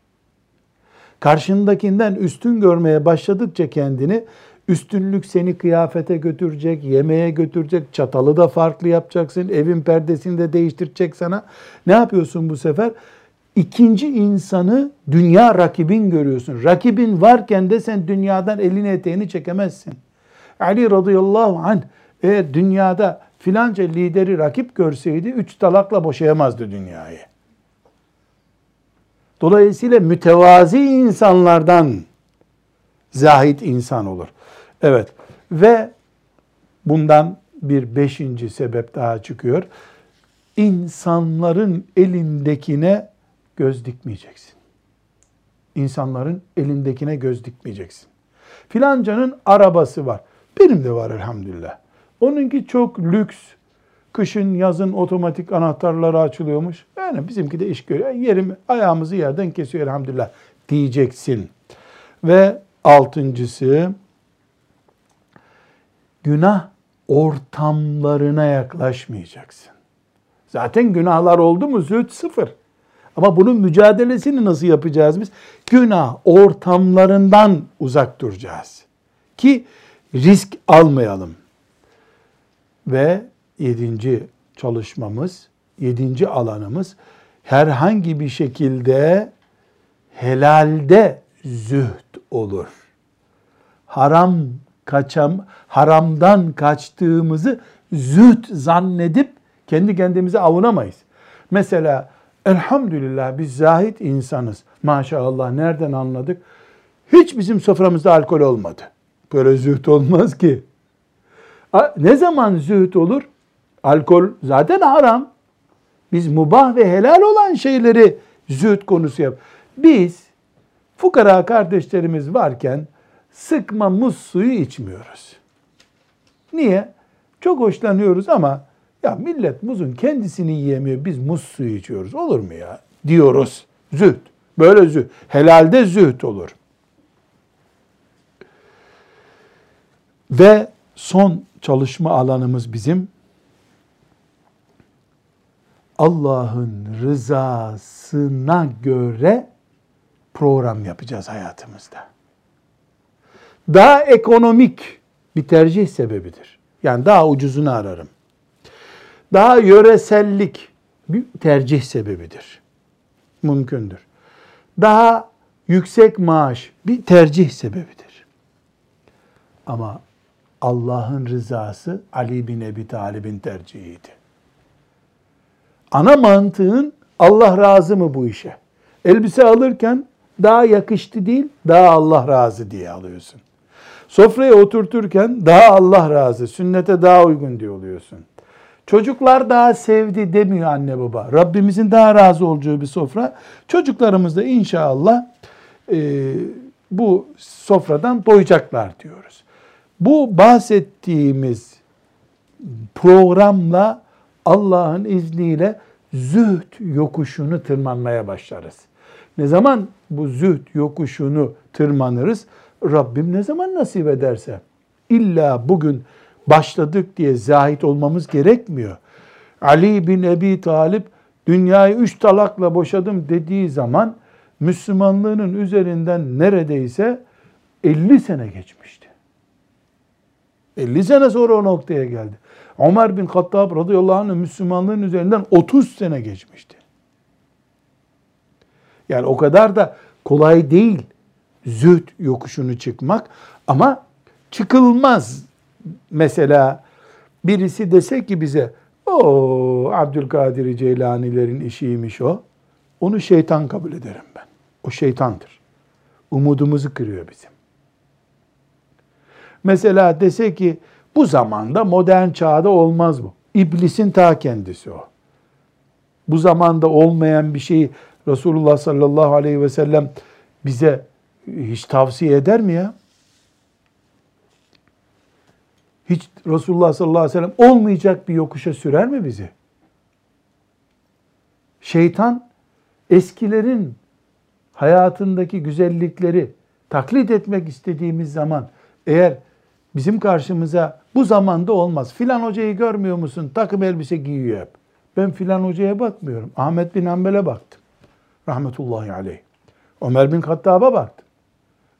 Karşındakinden üstün görmeye başladıkça kendini üstünlük seni kıyafete götürecek, yemeğe götürecek, çatalı da farklı yapacaksın, evin perdesini de değiştirecek sana. Ne yapıyorsun bu sefer? İkinci insanı dünya rakibin görüyorsun. Rakibin varken de sen dünyadan elini eteğini çekemezsin. Ali radıyallahu anh eğer dünyada filanca lideri rakip görseydi üç talakla boşayamazdı dünyayı. Dolayısıyla mütevazi insanlardan zahit insan olur. Evet ve bundan bir beşinci sebep daha çıkıyor. İnsanların elindekine göz dikmeyeceksin. İnsanların elindekine göz dikmeyeceksin. Filancanın arabası var. Benim de var elhamdülillah. Onunki çok lüks. Kışın yazın otomatik anahtarları açılıyormuş. Yani bizimki de iş görüyor. Yerim ayağımızı yerden kesiyor elhamdülillah diyeceksin. Ve altıncısı günah ortamlarına yaklaşmayacaksın. Zaten günahlar oldu mu zühd sıfır. Ama bunun mücadelesini nasıl yapacağız biz? Günah ortamlarından uzak duracağız. Ki risk almayalım. Ve yedinci çalışmamız, yedinci alanımız herhangi bir şekilde helalde zühd olur. Haram kaçam, haramdan kaçtığımızı zühd zannedip kendi kendimize avunamayız. Mesela elhamdülillah biz zahit insanız. Maşallah nereden anladık? Hiç bizim soframızda alkol olmadı. Böyle zühd olmaz ki. Ne zaman zühd olur? Alkol zaten haram. Biz mubah ve helal olan şeyleri zühd konusu yap. Biz fukara kardeşlerimiz varken sıkma muz suyu içmiyoruz. Niye? Çok hoşlanıyoruz ama ya millet muzun kendisini yiyemiyor. Biz muz suyu içiyoruz. Olur mu ya? Diyoruz. Zühd. Böyle zühd. Helalde zühd olur. Ve son çalışma alanımız bizim Allah'ın rızasına göre program yapacağız hayatımızda. Daha ekonomik bir tercih sebebidir. Yani daha ucuzunu ararım. Daha yöresellik bir tercih sebebidir. Mümkündür. Daha yüksek maaş bir tercih sebebidir. Ama Allah'ın rızası Ali bin Ebi Talib'in tercihiydi. Ana mantığın Allah razı mı bu işe? Elbise alırken daha yakıştı değil, daha Allah razı diye alıyorsun. Sofraya oturturken daha Allah razı, sünnete daha uygun diye oluyorsun. Çocuklar daha sevdi demiyor anne baba. Rabbimizin daha razı olacağı bir sofra. Çocuklarımız da inşallah e, bu sofradan doyacaklar diyoruz. Bu bahsettiğimiz programla Allah'ın izniyle zühd yokuşunu tırmanmaya başlarız. Ne zaman bu zühd yokuşunu tırmanırız? Rabbim ne zaman nasip ederse. İlla bugün başladık diye zahit olmamız gerekmiyor. Ali bin Ebi Talip dünyayı üç talakla boşadım dediği zaman Müslümanlığının üzerinden neredeyse 50 sene geçmişti. 50 sene sonra o noktaya geldi. Ömer bin Hattab radıyallahu anh Müslümanlığın üzerinden 30 sene geçmişti. Yani o kadar da kolay değil zühd yokuşunu çıkmak ama çıkılmaz. Mesela birisi dese ki bize o Abdülkadir Ceylanilerin işiymiş o. Onu şeytan kabul ederim ben. O şeytandır. Umudumuzu kırıyor bizim. Mesela dese ki bu zamanda modern çağda olmaz bu. İblisin ta kendisi o. Bu zamanda olmayan bir şeyi Resulullah sallallahu aleyhi ve sellem bize hiç tavsiye eder mi ya? Hiç Resulullah sallallahu aleyhi ve sellem olmayacak bir yokuşa sürer mi bizi? Şeytan eskilerin hayatındaki güzellikleri taklit etmek istediğimiz zaman eğer bizim karşımıza bu zamanda olmaz. Filan hocayı görmüyor musun? Takım elbise giyiyor hep. Ben filan hocaya bakmıyorum. Ahmet bin Hanbel'e baktım. Rahmetullahi aleyh. Ömer bin Hattab'a baktım.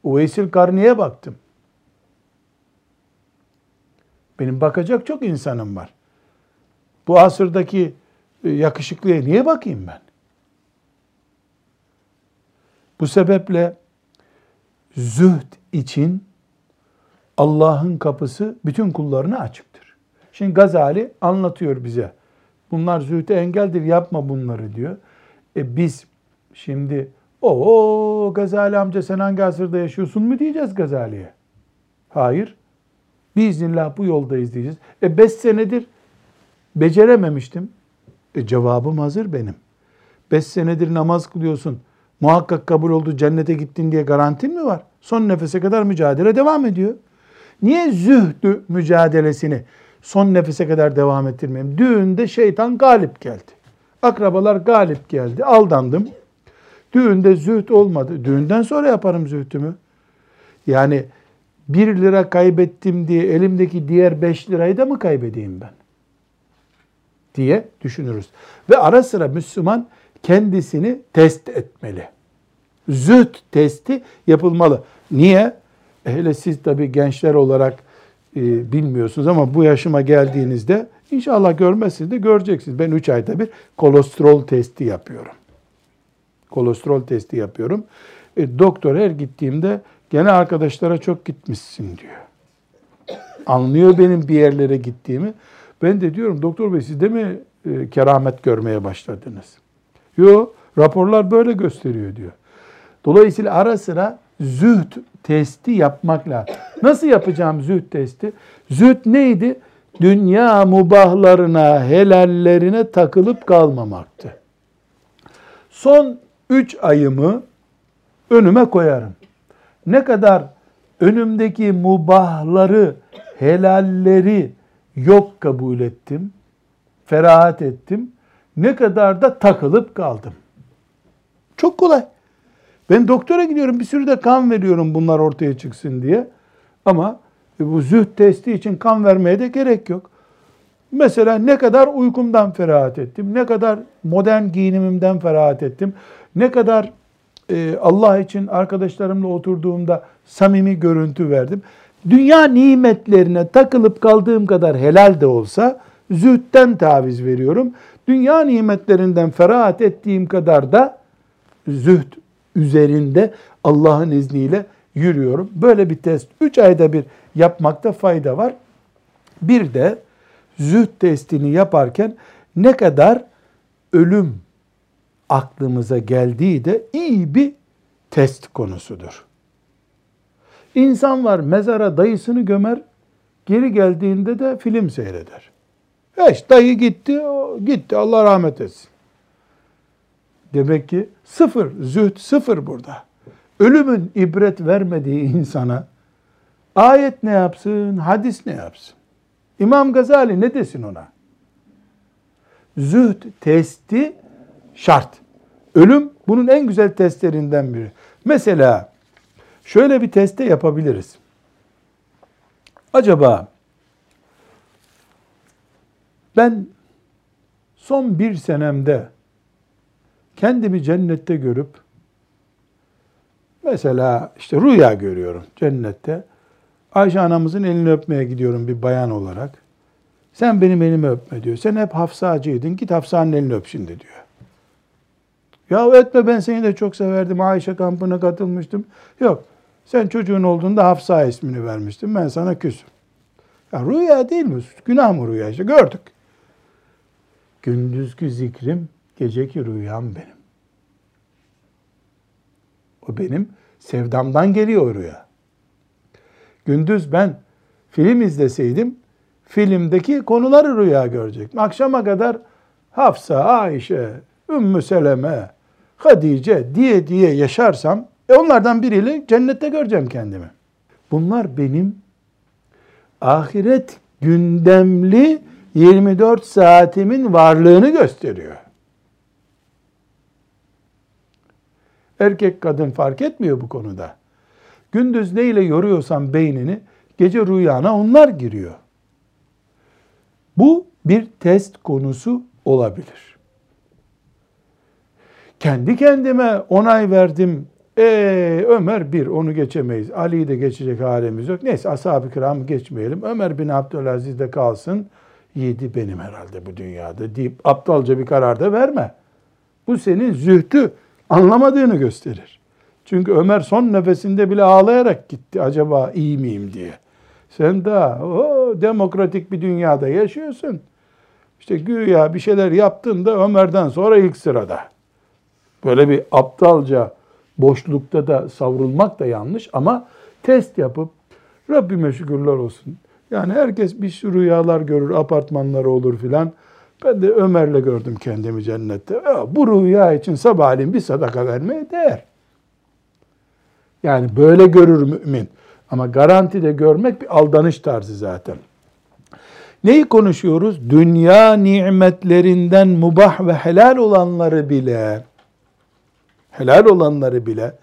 Uveysil Karni'ye baktım. Benim bakacak çok insanım var. Bu asırdaki e, yakışıklıya niye bakayım ben? Bu sebeple zühd için Allah'ın kapısı bütün kullarına açıktır. Şimdi Gazali anlatıyor bize. Bunlar zühde engeldir yapma bunları diyor. E biz şimdi o Gazali amca sen hangi asırda yaşıyorsun mu diyeceğiz Gazali'ye? Hayır. Biiznillah bu yoldayız diyeceğiz. E beş senedir becerememiştim. E cevabım hazır benim. Beş senedir namaz kılıyorsun. Muhakkak kabul oldu cennete gittin diye garantin mi var? Son nefese kadar mücadele devam ediyor. Niye zühdü mücadelesini son nefese kadar devam ettirmeyeyim? Düğünde şeytan galip geldi. Akrabalar galip geldi. Aldandım. Düğünde zühd olmadı. Düğünden sonra yaparım zühdümü. Yani bir lira kaybettim diye elimdeki diğer beş lirayı da mı kaybedeyim ben? Diye düşünürüz. Ve ara sıra Müslüman kendisini test etmeli. Zühd testi yapılmalı. Niye? Hele siz tabii gençler olarak e, bilmiyorsunuz ama bu yaşıma geldiğinizde inşallah görmezsiniz de göreceksiniz. Ben 3 ayda bir kolesterol testi yapıyorum. Kolesterol testi yapıyorum. E, doktor her gittiğimde gene arkadaşlara çok gitmişsin diyor. Anlıyor benim bir yerlere gittiğimi. Ben de diyorum doktor bey siz de mi e, keramet görmeye başladınız? Yok raporlar böyle gösteriyor diyor. Dolayısıyla ara sıra zühd testi yapmak lazım. Nasıl yapacağım zühd testi? Zühd neydi? Dünya mubahlarına, helallerine takılıp kalmamaktı. Son üç ayımı önüme koyarım. Ne kadar önümdeki mubahları, helalleri yok kabul ettim, ferahat ettim. Ne kadar da takılıp kaldım. Çok kolay. Ben doktora gidiyorum bir sürü de kan veriyorum bunlar ortaya çıksın diye. Ama bu zühd testi için kan vermeye de gerek yok. Mesela ne kadar uykumdan ferahat ettim, ne kadar modern giyinimimden ferahat ettim, ne kadar e, Allah için arkadaşlarımla oturduğumda samimi görüntü verdim. Dünya nimetlerine takılıp kaldığım kadar helal de olsa zühtten taviz veriyorum. Dünya nimetlerinden ferahat ettiğim kadar da zühd üzerinde Allah'ın izniyle yürüyorum. Böyle bir test 3 ayda bir yapmakta fayda var. Bir de zühd testini yaparken ne kadar ölüm aklımıza geldiği de iyi bir test konusudur. İnsan var mezara dayısını gömer, geri geldiğinde de film seyreder. Eş dayı gitti, gitti Allah rahmet etsin. Demek ki sıfır, zühd sıfır burada. Ölümün ibret vermediği insana ayet ne yapsın, hadis ne yapsın? İmam Gazali ne desin ona? Zühd testi şart. Ölüm bunun en güzel testlerinden biri. Mesela şöyle bir teste yapabiliriz. Acaba ben son bir senemde kendimi cennette görüp mesela işte rüya görüyorum cennette. Ayşe anamızın elini öpmeye gidiyorum bir bayan olarak. Sen benim elimi öpme diyor. Sen hep Hafsacıydın. Git Hafsa'nın elini öp şimdi diyor. Ya etme ben seni de çok severdim. Ayşe kampına katılmıştım. Yok. Sen çocuğun olduğunda Hafsa ismini vermiştim. Ben sana küsüm. Ya rüya değil mi? Günah mı rüya işte gördük. Gündüzkü zikrim, geceki rüyam benim. O benim sevdamdan geliyor rüya. Gündüz ben film izleseydim, filmdeki konuları rüya görecektim. Akşama kadar Hafsa, Ayşe, Ümmü Seleme, Hadice diye diye yaşarsam, e onlardan biriyle cennette göreceğim kendimi. Bunlar benim ahiret gündemli 24 saatimin varlığını gösteriyor. Erkek kadın fark etmiyor bu konuda. Gündüz neyle yoruyorsan beynini, gece rüyana onlar giriyor. Bu bir test konusu olabilir. Kendi kendime onay verdim. Ee, Ömer bir, onu geçemeyiz. Ali'yi de geçecek halimiz yok. Neyse ashab-ı kiram geçmeyelim. Ömer bin Abdülaziz de kalsın. Yedi benim herhalde bu dünyada deyip aptalca bir karar da verme. Bu senin zühtü anlamadığını gösterir. Çünkü Ömer son nefesinde bile ağlayarak gitti. Acaba iyi miyim diye. Sen daha o demokratik bir dünyada yaşıyorsun. İşte güya bir şeyler yaptın da Ömer'den sonra ilk sırada. Böyle bir aptalca boşlukta da savrulmak da yanlış ama test yapıp Rabbime şükürler olsun. Yani herkes bir sürü rüyalar görür, apartmanları olur filan. Ben de Ömer'le gördüm kendimi cennette. Bu rüya için sabahleyin bir sadaka vermeye değer. Yani böyle görür mümin. Ama garantide görmek bir aldanış tarzı zaten. Neyi konuşuyoruz? Dünya nimetlerinden mubah ve helal olanları bile helal olanları bile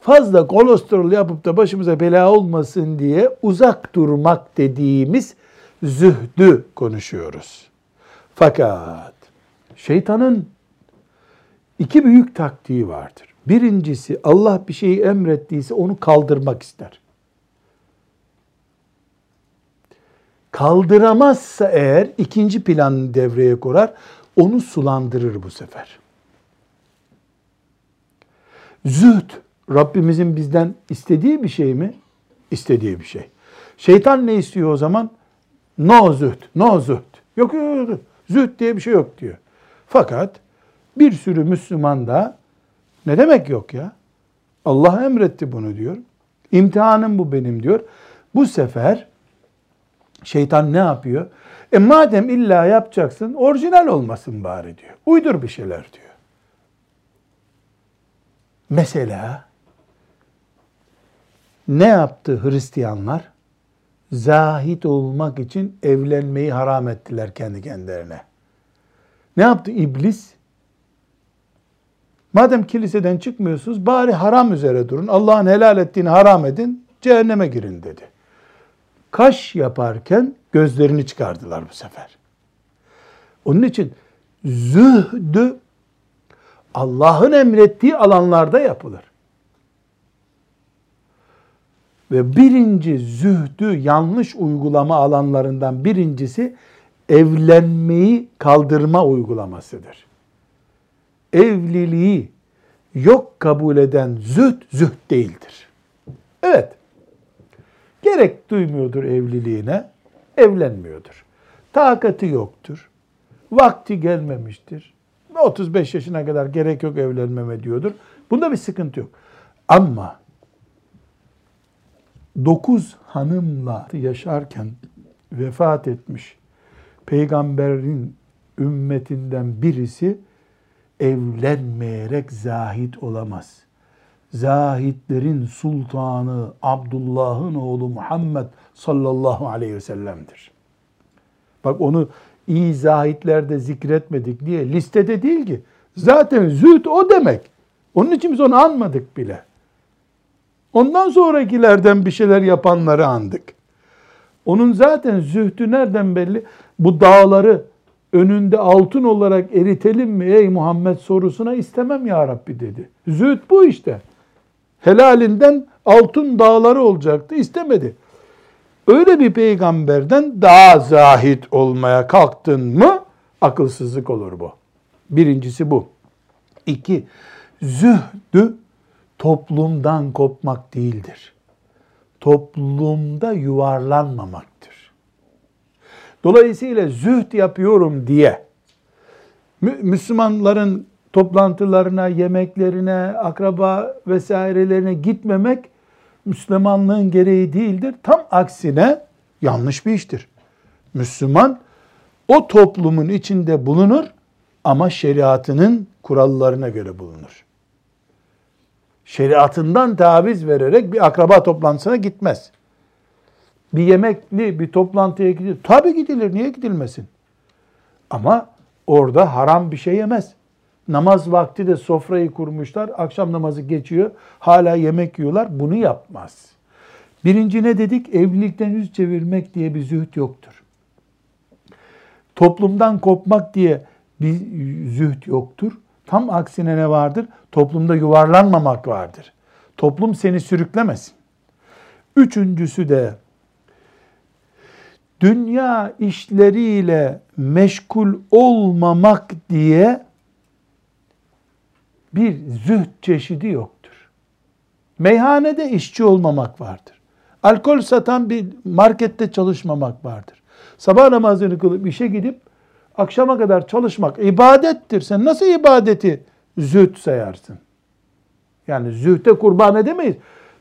fazla kolesterol yapıp da başımıza bela olmasın diye uzak durmak dediğimiz zühdü konuşuyoruz. Fakat şeytanın iki büyük taktiği vardır. Birincisi Allah bir şeyi emrettiyse onu kaldırmak ister. Kaldıramazsa eğer ikinci planı devreye korar, onu sulandırır bu sefer. Zühd, Rabbimizin bizden istediği bir şey mi? İstediği bir şey. Şeytan ne istiyor o zaman? No zühd, no zühd. Yok yok yok, zühd diye bir şey yok diyor. Fakat bir sürü Müslüman da ne demek yok ya? Allah emretti bunu diyor. İmtihanım bu benim diyor. Bu sefer şeytan ne yapıyor? E madem illa yapacaksın orijinal olmasın bari diyor. Uydur bir şeyler diyor. Mesela ne yaptı Hristiyanlar? Zahit olmak için evlenmeyi haram ettiler kendi kendilerine. Ne yaptı iblis? Madem kiliseden çıkmıyorsunuz bari haram üzere durun. Allah'ın helal ettiğini haram edin, cehenneme girin dedi. Kaş yaparken gözlerini çıkardılar bu sefer. Onun için zühdü Allah'ın emrettiği alanlarda yapılır. Ve birinci zühdü yanlış uygulama alanlarından birincisi evlenmeyi kaldırma uygulamasıdır. Evliliği yok kabul eden züht, züht değildir. Evet, gerek duymuyordur evliliğine, evlenmiyordur. Takati yoktur, vakti gelmemiştir. 35 yaşına kadar gerek yok evlenmeme diyordur. Bunda bir sıkıntı yok. Ama 9 hanımla yaşarken vefat etmiş peygamberin ümmetinden birisi evlenmeyerek zahit olamaz. Zahitlerin sultanı Abdullah'ın oğlu Muhammed sallallahu aleyhi ve sellem'dir. Bak onu iyi zahitlerde zikretmedik diye listede değil ki. Zaten zühd o demek. Onun için biz onu anmadık bile. Ondan sonrakilerden bir şeyler yapanları andık. Onun zaten zühdü nereden belli? Bu dağları önünde altın olarak eritelim mi ey Muhammed sorusuna istemem ya Rabbi dedi. Zühd bu işte. Helalinden altın dağları olacaktı istemedi. Öyle bir peygamberden daha zahit olmaya kalktın mı akılsızlık olur bu. Birincisi bu. İki, zühdü toplumdan kopmak değildir. Toplumda yuvarlanmamaktır. Dolayısıyla zühd yapıyorum diye Müslümanların toplantılarına, yemeklerine, akraba vesairelerine gitmemek Müslümanlığın gereği değildir. Tam aksine yanlış bir iştir. Müslüman o toplumun içinde bulunur ama şeriatının kurallarına göre bulunur. Şeriatından taviz vererek bir akraba toplantısına gitmez. Bir yemekli bir toplantıya gidilir. Tabii gidilir. Niye gidilmesin? Ama orada haram bir şey yemez. Namaz vakti de sofrayı kurmuşlar. Akşam namazı geçiyor. Hala yemek yiyorlar. Bunu yapmaz. Birinci ne dedik? Evlilikten yüz çevirmek diye bir zühd yoktur. Toplumdan kopmak diye bir zühd yoktur. Tam aksine ne vardır? Toplumda yuvarlanmamak vardır. Toplum seni sürüklemesin. Üçüncüsü de dünya işleriyle meşgul olmamak diye bir zühd çeşidi yoktur. Meyhanede işçi olmamak vardır. Alkol satan bir markette çalışmamak vardır. Sabah namazını kılıp işe gidip akşama kadar çalışmak ibadettir. Sen nasıl ibadeti zühd sayarsın? Yani zühte kurban edemeyiz.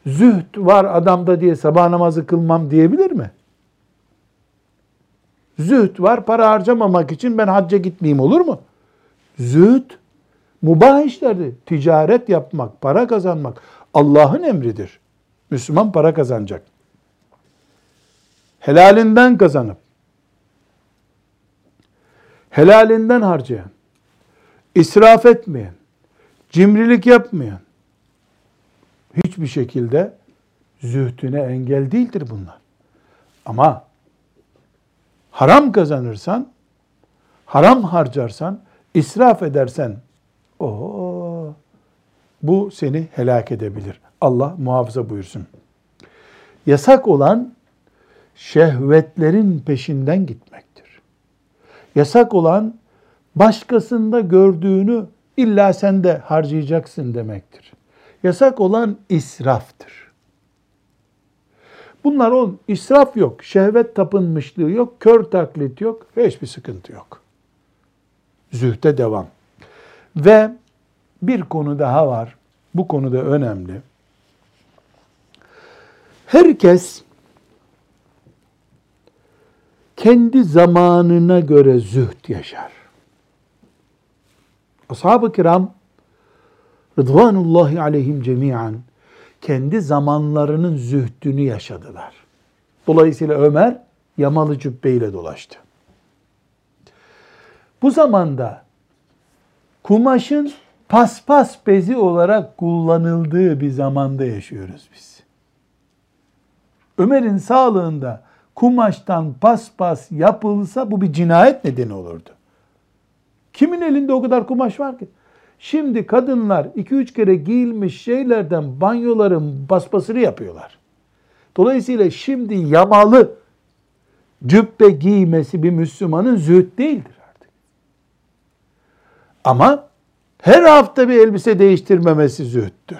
Zühd var adamda diye sabah namazı kılmam diyebilir mi? Zühd var para harcamamak için ben hacca gitmeyeyim olur mu? Zühd Mubah işlerdi. Ticaret yapmak, para kazanmak Allah'ın emridir. Müslüman para kazanacak. Helalinden kazanıp, helalinden harcayan, israf etmeyen, cimrilik yapmayan, hiçbir şekilde zühdüne engel değildir bunlar. Ama haram kazanırsan, haram harcarsan, israf edersen, o bu seni helak edebilir. Allah muhafaza buyursun. Yasak olan şehvetlerin peşinden gitmektir. Yasak olan başkasında gördüğünü illa sen de harcayacaksın demektir. Yasak olan israftır. Bunlar on israf yok, şehvet tapınmışlığı yok, kör taklit yok, hiçbir sıkıntı yok. Zühte devam. Ve bir konu daha var. Bu konu da önemli. Herkes kendi zamanına göre zühd yaşar. Ashab-ı kiram Rıdvanullahi aleyhim cemiyen kendi zamanlarının zühdünü yaşadılar. Dolayısıyla Ömer yamalı cübbeyle dolaştı. Bu zamanda kumaşın paspas bezi olarak kullanıldığı bir zamanda yaşıyoruz biz. Ömer'in sağlığında kumaştan paspas yapılsa bu bir cinayet nedeni olurdu. Kimin elinde o kadar kumaş var ki? Şimdi kadınlar 2-3 kere giyilmiş şeylerden banyoların paspasını yapıyorlar. Dolayısıyla şimdi yamalı cübbe giymesi bir Müslümanın zühd değildir. Ama her hafta bir elbise değiştirmemesi zühttür.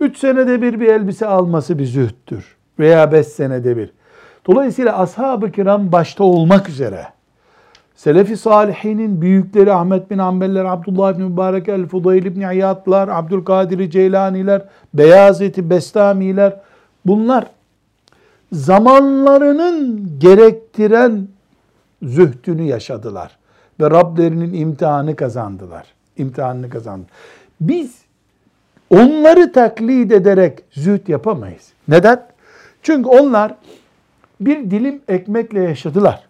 Üç senede bir bir elbise alması bir zühttür. Veya beş senede bir. Dolayısıyla ashab-ı kiram başta olmak üzere Selefi salihinin büyükleri Ahmet bin Ambeller, Abdullah bin Mübarek, El-Fudayl bin İyadlar, Abdülkadir Ceylaniler, Beyazeti Bestamiler bunlar zamanlarının gerektiren zühdünü yaşadılar ve Rablerinin imtihanı kazandılar. İmtihanını kazandı. Biz onları taklit ederek zühd yapamayız. Neden? Çünkü onlar bir dilim ekmekle yaşadılar.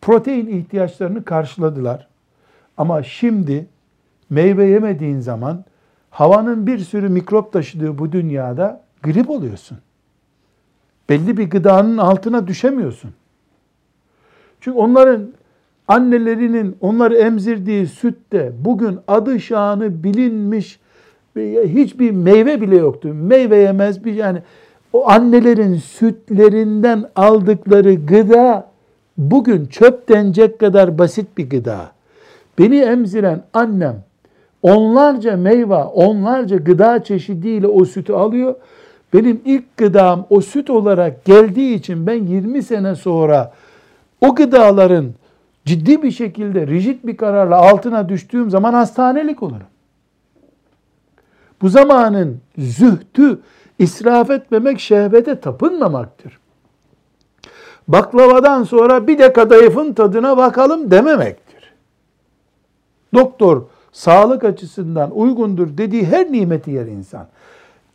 Protein ihtiyaçlarını karşıladılar. Ama şimdi meyve yemediğin zaman havanın bir sürü mikrop taşıdığı bu dünyada grip oluyorsun. Belli bir gıdanın altına düşemiyorsun. Çünkü onların annelerinin onları emzirdiği sütte bugün adı şanı bilinmiş hiçbir meyve bile yoktu. Meyve yemez bir yani o annelerin sütlerinden aldıkları gıda bugün çöp denecek kadar basit bir gıda. Beni emziren annem onlarca meyve, onlarca gıda çeşidiyle o sütü alıyor. Benim ilk gıdam o süt olarak geldiği için ben 20 sene sonra o gıdaların ciddi bir şekilde rigid bir kararla altına düştüğüm zaman hastanelik olurum. Bu zamanın zühdü israf etmemek şehvete tapınmamaktır. Baklavadan sonra bir de kadayıfın tadına bakalım dememektir. Doktor sağlık açısından uygundur dediği her nimeti yer insan.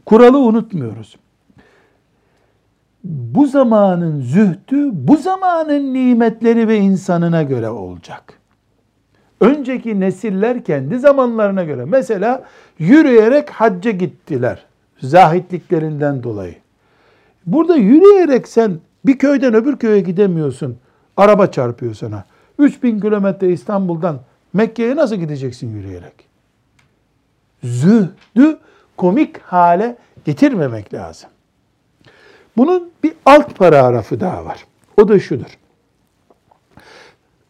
Kuralı unutmuyoruz. Bu zamanın zühdü bu zamanın nimetleri ve insanına göre olacak. Önceki nesiller kendi zamanlarına göre. Mesela yürüyerek hacca gittiler. Zahitliklerinden dolayı. Burada yürüyerek sen bir köyden öbür köye gidemiyorsun. Araba çarpıyor sana. 3000 kilometre İstanbul'dan Mekke'ye nasıl gideceksin yürüyerek? Zühdü komik hale getirmemek lazım. Bunun bir alt paragrafı daha var. O da şudur.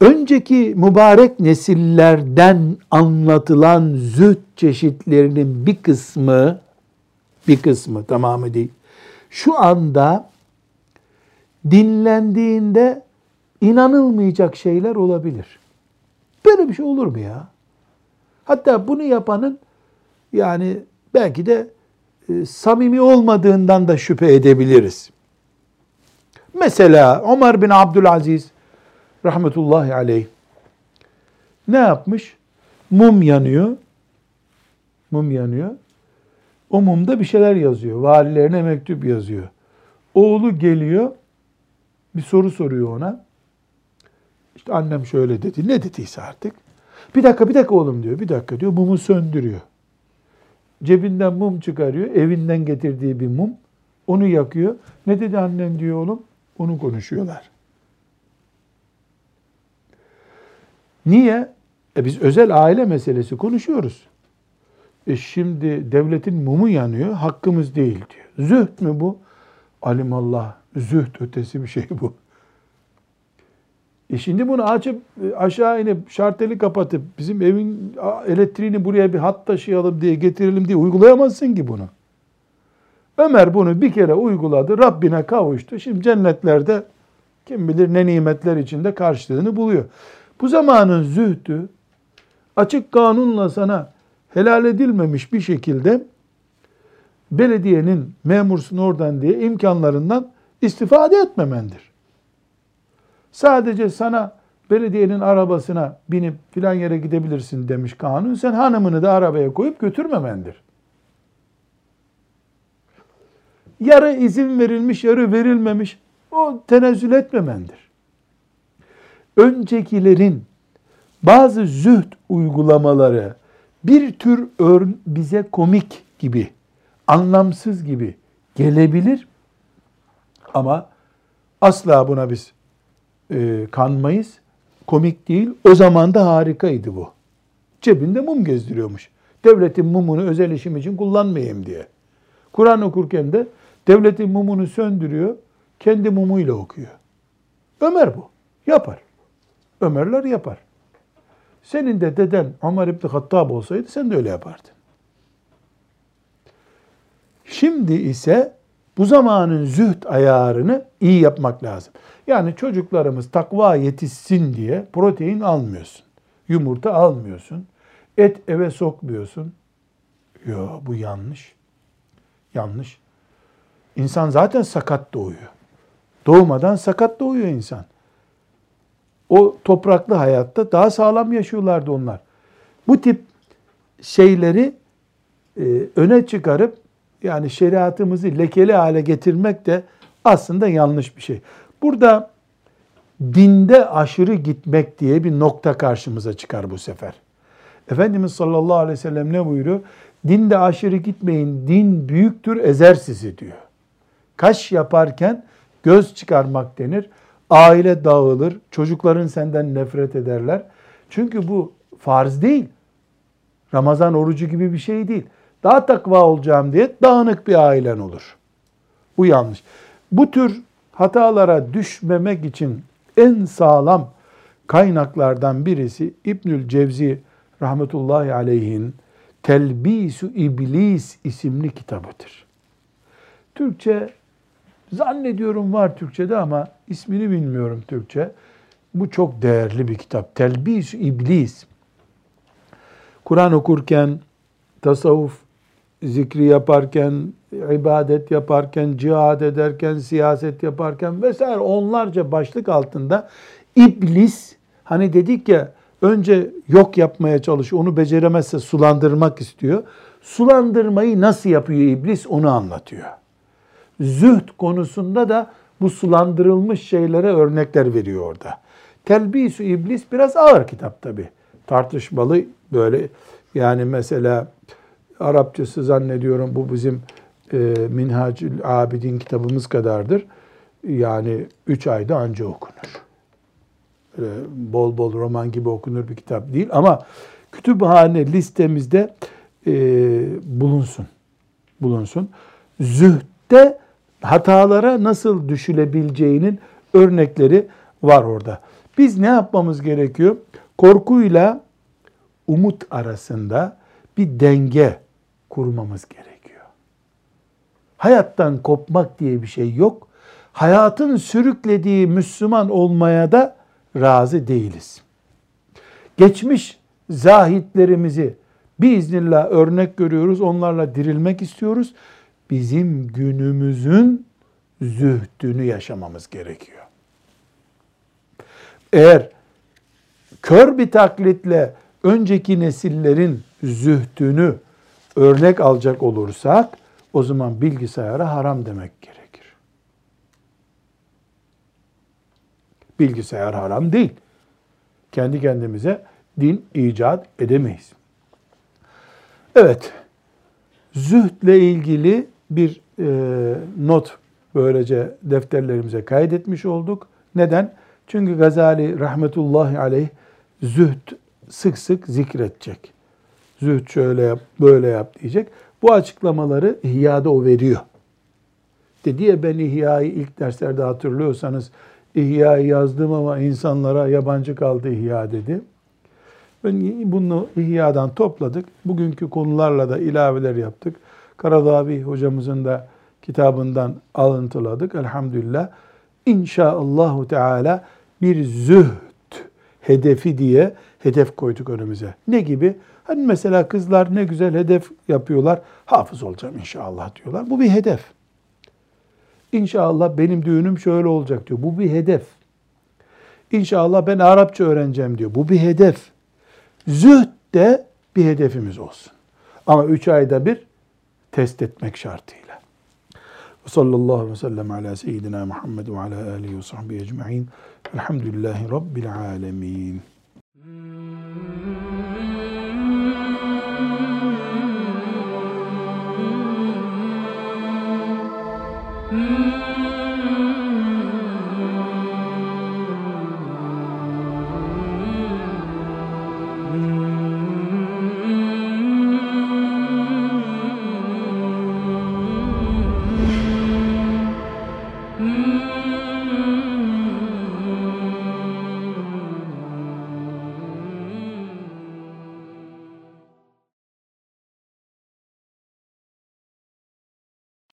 Önceki mübarek nesillerden anlatılan zühd çeşitlerinin bir kısmı, bir kısmı tamamı değil, şu anda dinlendiğinde inanılmayacak şeyler olabilir. Böyle bir şey olur mu ya? Hatta bunu yapanın yani belki de samimi olmadığından da şüphe edebiliriz. Mesela Ömer bin Abdülaziz rahmetullahi aleyh ne yapmış? Mum yanıyor. Mum yanıyor. O mumda bir şeyler yazıyor. Valilerine mektup yazıyor. Oğlu geliyor. Bir soru soruyor ona. İşte annem şöyle dedi. Ne dediyse artık. Bir dakika bir dakika oğlum diyor. Bir dakika diyor. Mumu söndürüyor. Cebinden mum çıkarıyor. Evinden getirdiği bir mum. Onu yakıyor. Ne dedi annen diyor oğlum. Onu konuşuyorlar. Niye? E biz özel aile meselesi konuşuyoruz. E şimdi devletin mumu yanıyor, hakkımız değil diyor. Zühd mü bu? Alimallah, zühd ötesi bir şey bu. E şimdi bunu açıp e, aşağı inip şarteli kapatıp bizim evin elektriğini buraya bir hat taşıyalım diye getirelim diye uygulayamazsın ki bunu. Ömer bunu bir kere uyguladı, Rabbine kavuştu. Şimdi cennetlerde kim bilir ne nimetler içinde karşılığını buluyor. Bu zamanın zühdü açık kanunla sana helal edilmemiş bir şekilde belediyenin memursun oradan diye imkanlarından istifade etmemendir. Sadece sana belediyenin arabasına binip filan yere gidebilirsin demiş kanun. Sen hanımını da arabaya koyup götürmemendir. Yarı izin verilmiş, yarı verilmemiş. O tenezzül etmemendir öncekilerin bazı zühd uygulamaları bir tür ör, bize komik gibi, anlamsız gibi gelebilir ama asla buna biz e, kanmayız. Komik değil. O zaman da harikaydı bu. Cebinde mum gezdiriyormuş. Devletin mumunu özel işim için kullanmayayım diye. Kur'an okurken de devletin mumunu söndürüyor, kendi mumuyla okuyor. Ömer bu. Yapar. Ömerler yapar. Senin de deden Ömer İbni Hattab olsaydı sen de öyle yapardın. Şimdi ise bu zamanın zühd ayarını iyi yapmak lazım. Yani çocuklarımız takva yetişsin diye protein almıyorsun. Yumurta almıyorsun. Et eve sokmuyorsun. Yo bu yanlış. Yanlış. İnsan zaten sakat doğuyor. Doğmadan sakat doğuyor insan. O topraklı hayatta daha sağlam yaşıyorlardı onlar. Bu tip şeyleri e, öne çıkarıp yani şeriatımızı lekeli hale getirmek de aslında yanlış bir şey. Burada dinde aşırı gitmek diye bir nokta karşımıza çıkar bu sefer. Efendimiz sallallahu aleyhi ve sellem ne buyuruyor? Dinde aşırı gitmeyin, din büyüktür, ezer sizi diyor. Kaş yaparken göz çıkarmak denir. Aile dağılır, çocukların senden nefret ederler. Çünkü bu farz değil. Ramazan orucu gibi bir şey değil. Daha takva olacağım diye dağınık bir ailen olur. Bu yanlış. Bu tür hatalara düşmemek için en sağlam kaynaklardan birisi İbnül Cevzi rahmetullahi aleyhin Telbisu İblis isimli kitabıdır. Türkçe zannediyorum var Türkçe'de ama ismini bilmiyorum Türkçe. Bu çok değerli bir kitap. Telbisu İblis. Kur'an okurken, tasavvuf zikri yaparken, ibadet yaparken, cihad ederken, siyaset yaparken vesaire onlarca başlık altında iblis hani dedik ya önce yok yapmaya çalışıyor. Onu beceremezse sulandırmak istiyor. Sulandırmayı nasıl yapıyor iblis onu anlatıyor. Zühd konusunda da bu sulandırılmış şeylere örnekler veriyor orada. Telbisü iblis biraz ağır kitap tabi. Tartışmalı böyle yani mesela Arapçası zannediyorum bu bizim e, Minhacül Abidin kitabımız kadardır. Yani üç ayda anca okunur. Böyle bol bol roman gibi okunur bir kitap değil ama kütüphane listemizde e, bulunsun. Bulunsun. Zühdde hatalara nasıl düşülebileceğinin örnekleri var orada. Biz ne yapmamız gerekiyor? Korkuyla umut arasında bir denge kurmamız gerekiyor. Hayattan kopmak diye bir şey yok. Hayatın sürüklediği Müslüman olmaya da razı değiliz. Geçmiş zahitlerimizi biiznillah örnek görüyoruz. Onlarla dirilmek istiyoruz. Bizim günümüzün zühdünü yaşamamız gerekiyor. Eğer kör bir taklitle önceki nesillerin zühdünü örnek alacak olursak o zaman bilgisayara haram demek gerekir. Bilgisayar haram değil. Kendi kendimize din icat edemeyiz. Evet, zühdle ilgili bir e, not böylece defterlerimize kaydetmiş olduk. Neden? Çünkü Gazali rahmetullahi aleyh zühd sık sık zikredecek. Zühd şöyle yap, böyle yap diyecek. Bu açıklamaları İhya'da o veriyor. Dedi ya ben İhya'yı ilk derslerde hatırlıyorsanız İhya'yı yazdım ama insanlara yabancı kaldı İhya dedi. Ben bunu İhya'dan topladık. Bugünkü konularla da ilaveler yaptık. Karadavi hocamızın da kitabından alıntıladık. Elhamdülillah. İnşaallahu Teala bir zühd hedefi diye hedef koyduk önümüze. Ne gibi? Hani mesela kızlar ne güzel hedef yapıyorlar. Hafız olacağım inşallah diyorlar. Bu bir hedef. İnşallah benim düğünüm şöyle olacak diyor. Bu bir hedef. İnşallah ben Arapça öğreneceğim diyor. Bu bir hedef. Zühd de bir hedefimiz olsun. Ama üç ayda bir test etmek şartıyla. Ve sallallahu aleyhi ve sellem ala seyyidina Muhammed ve ala alihi ve sahbihi ecma'in. Elhamdülillahi Rabbil alemin.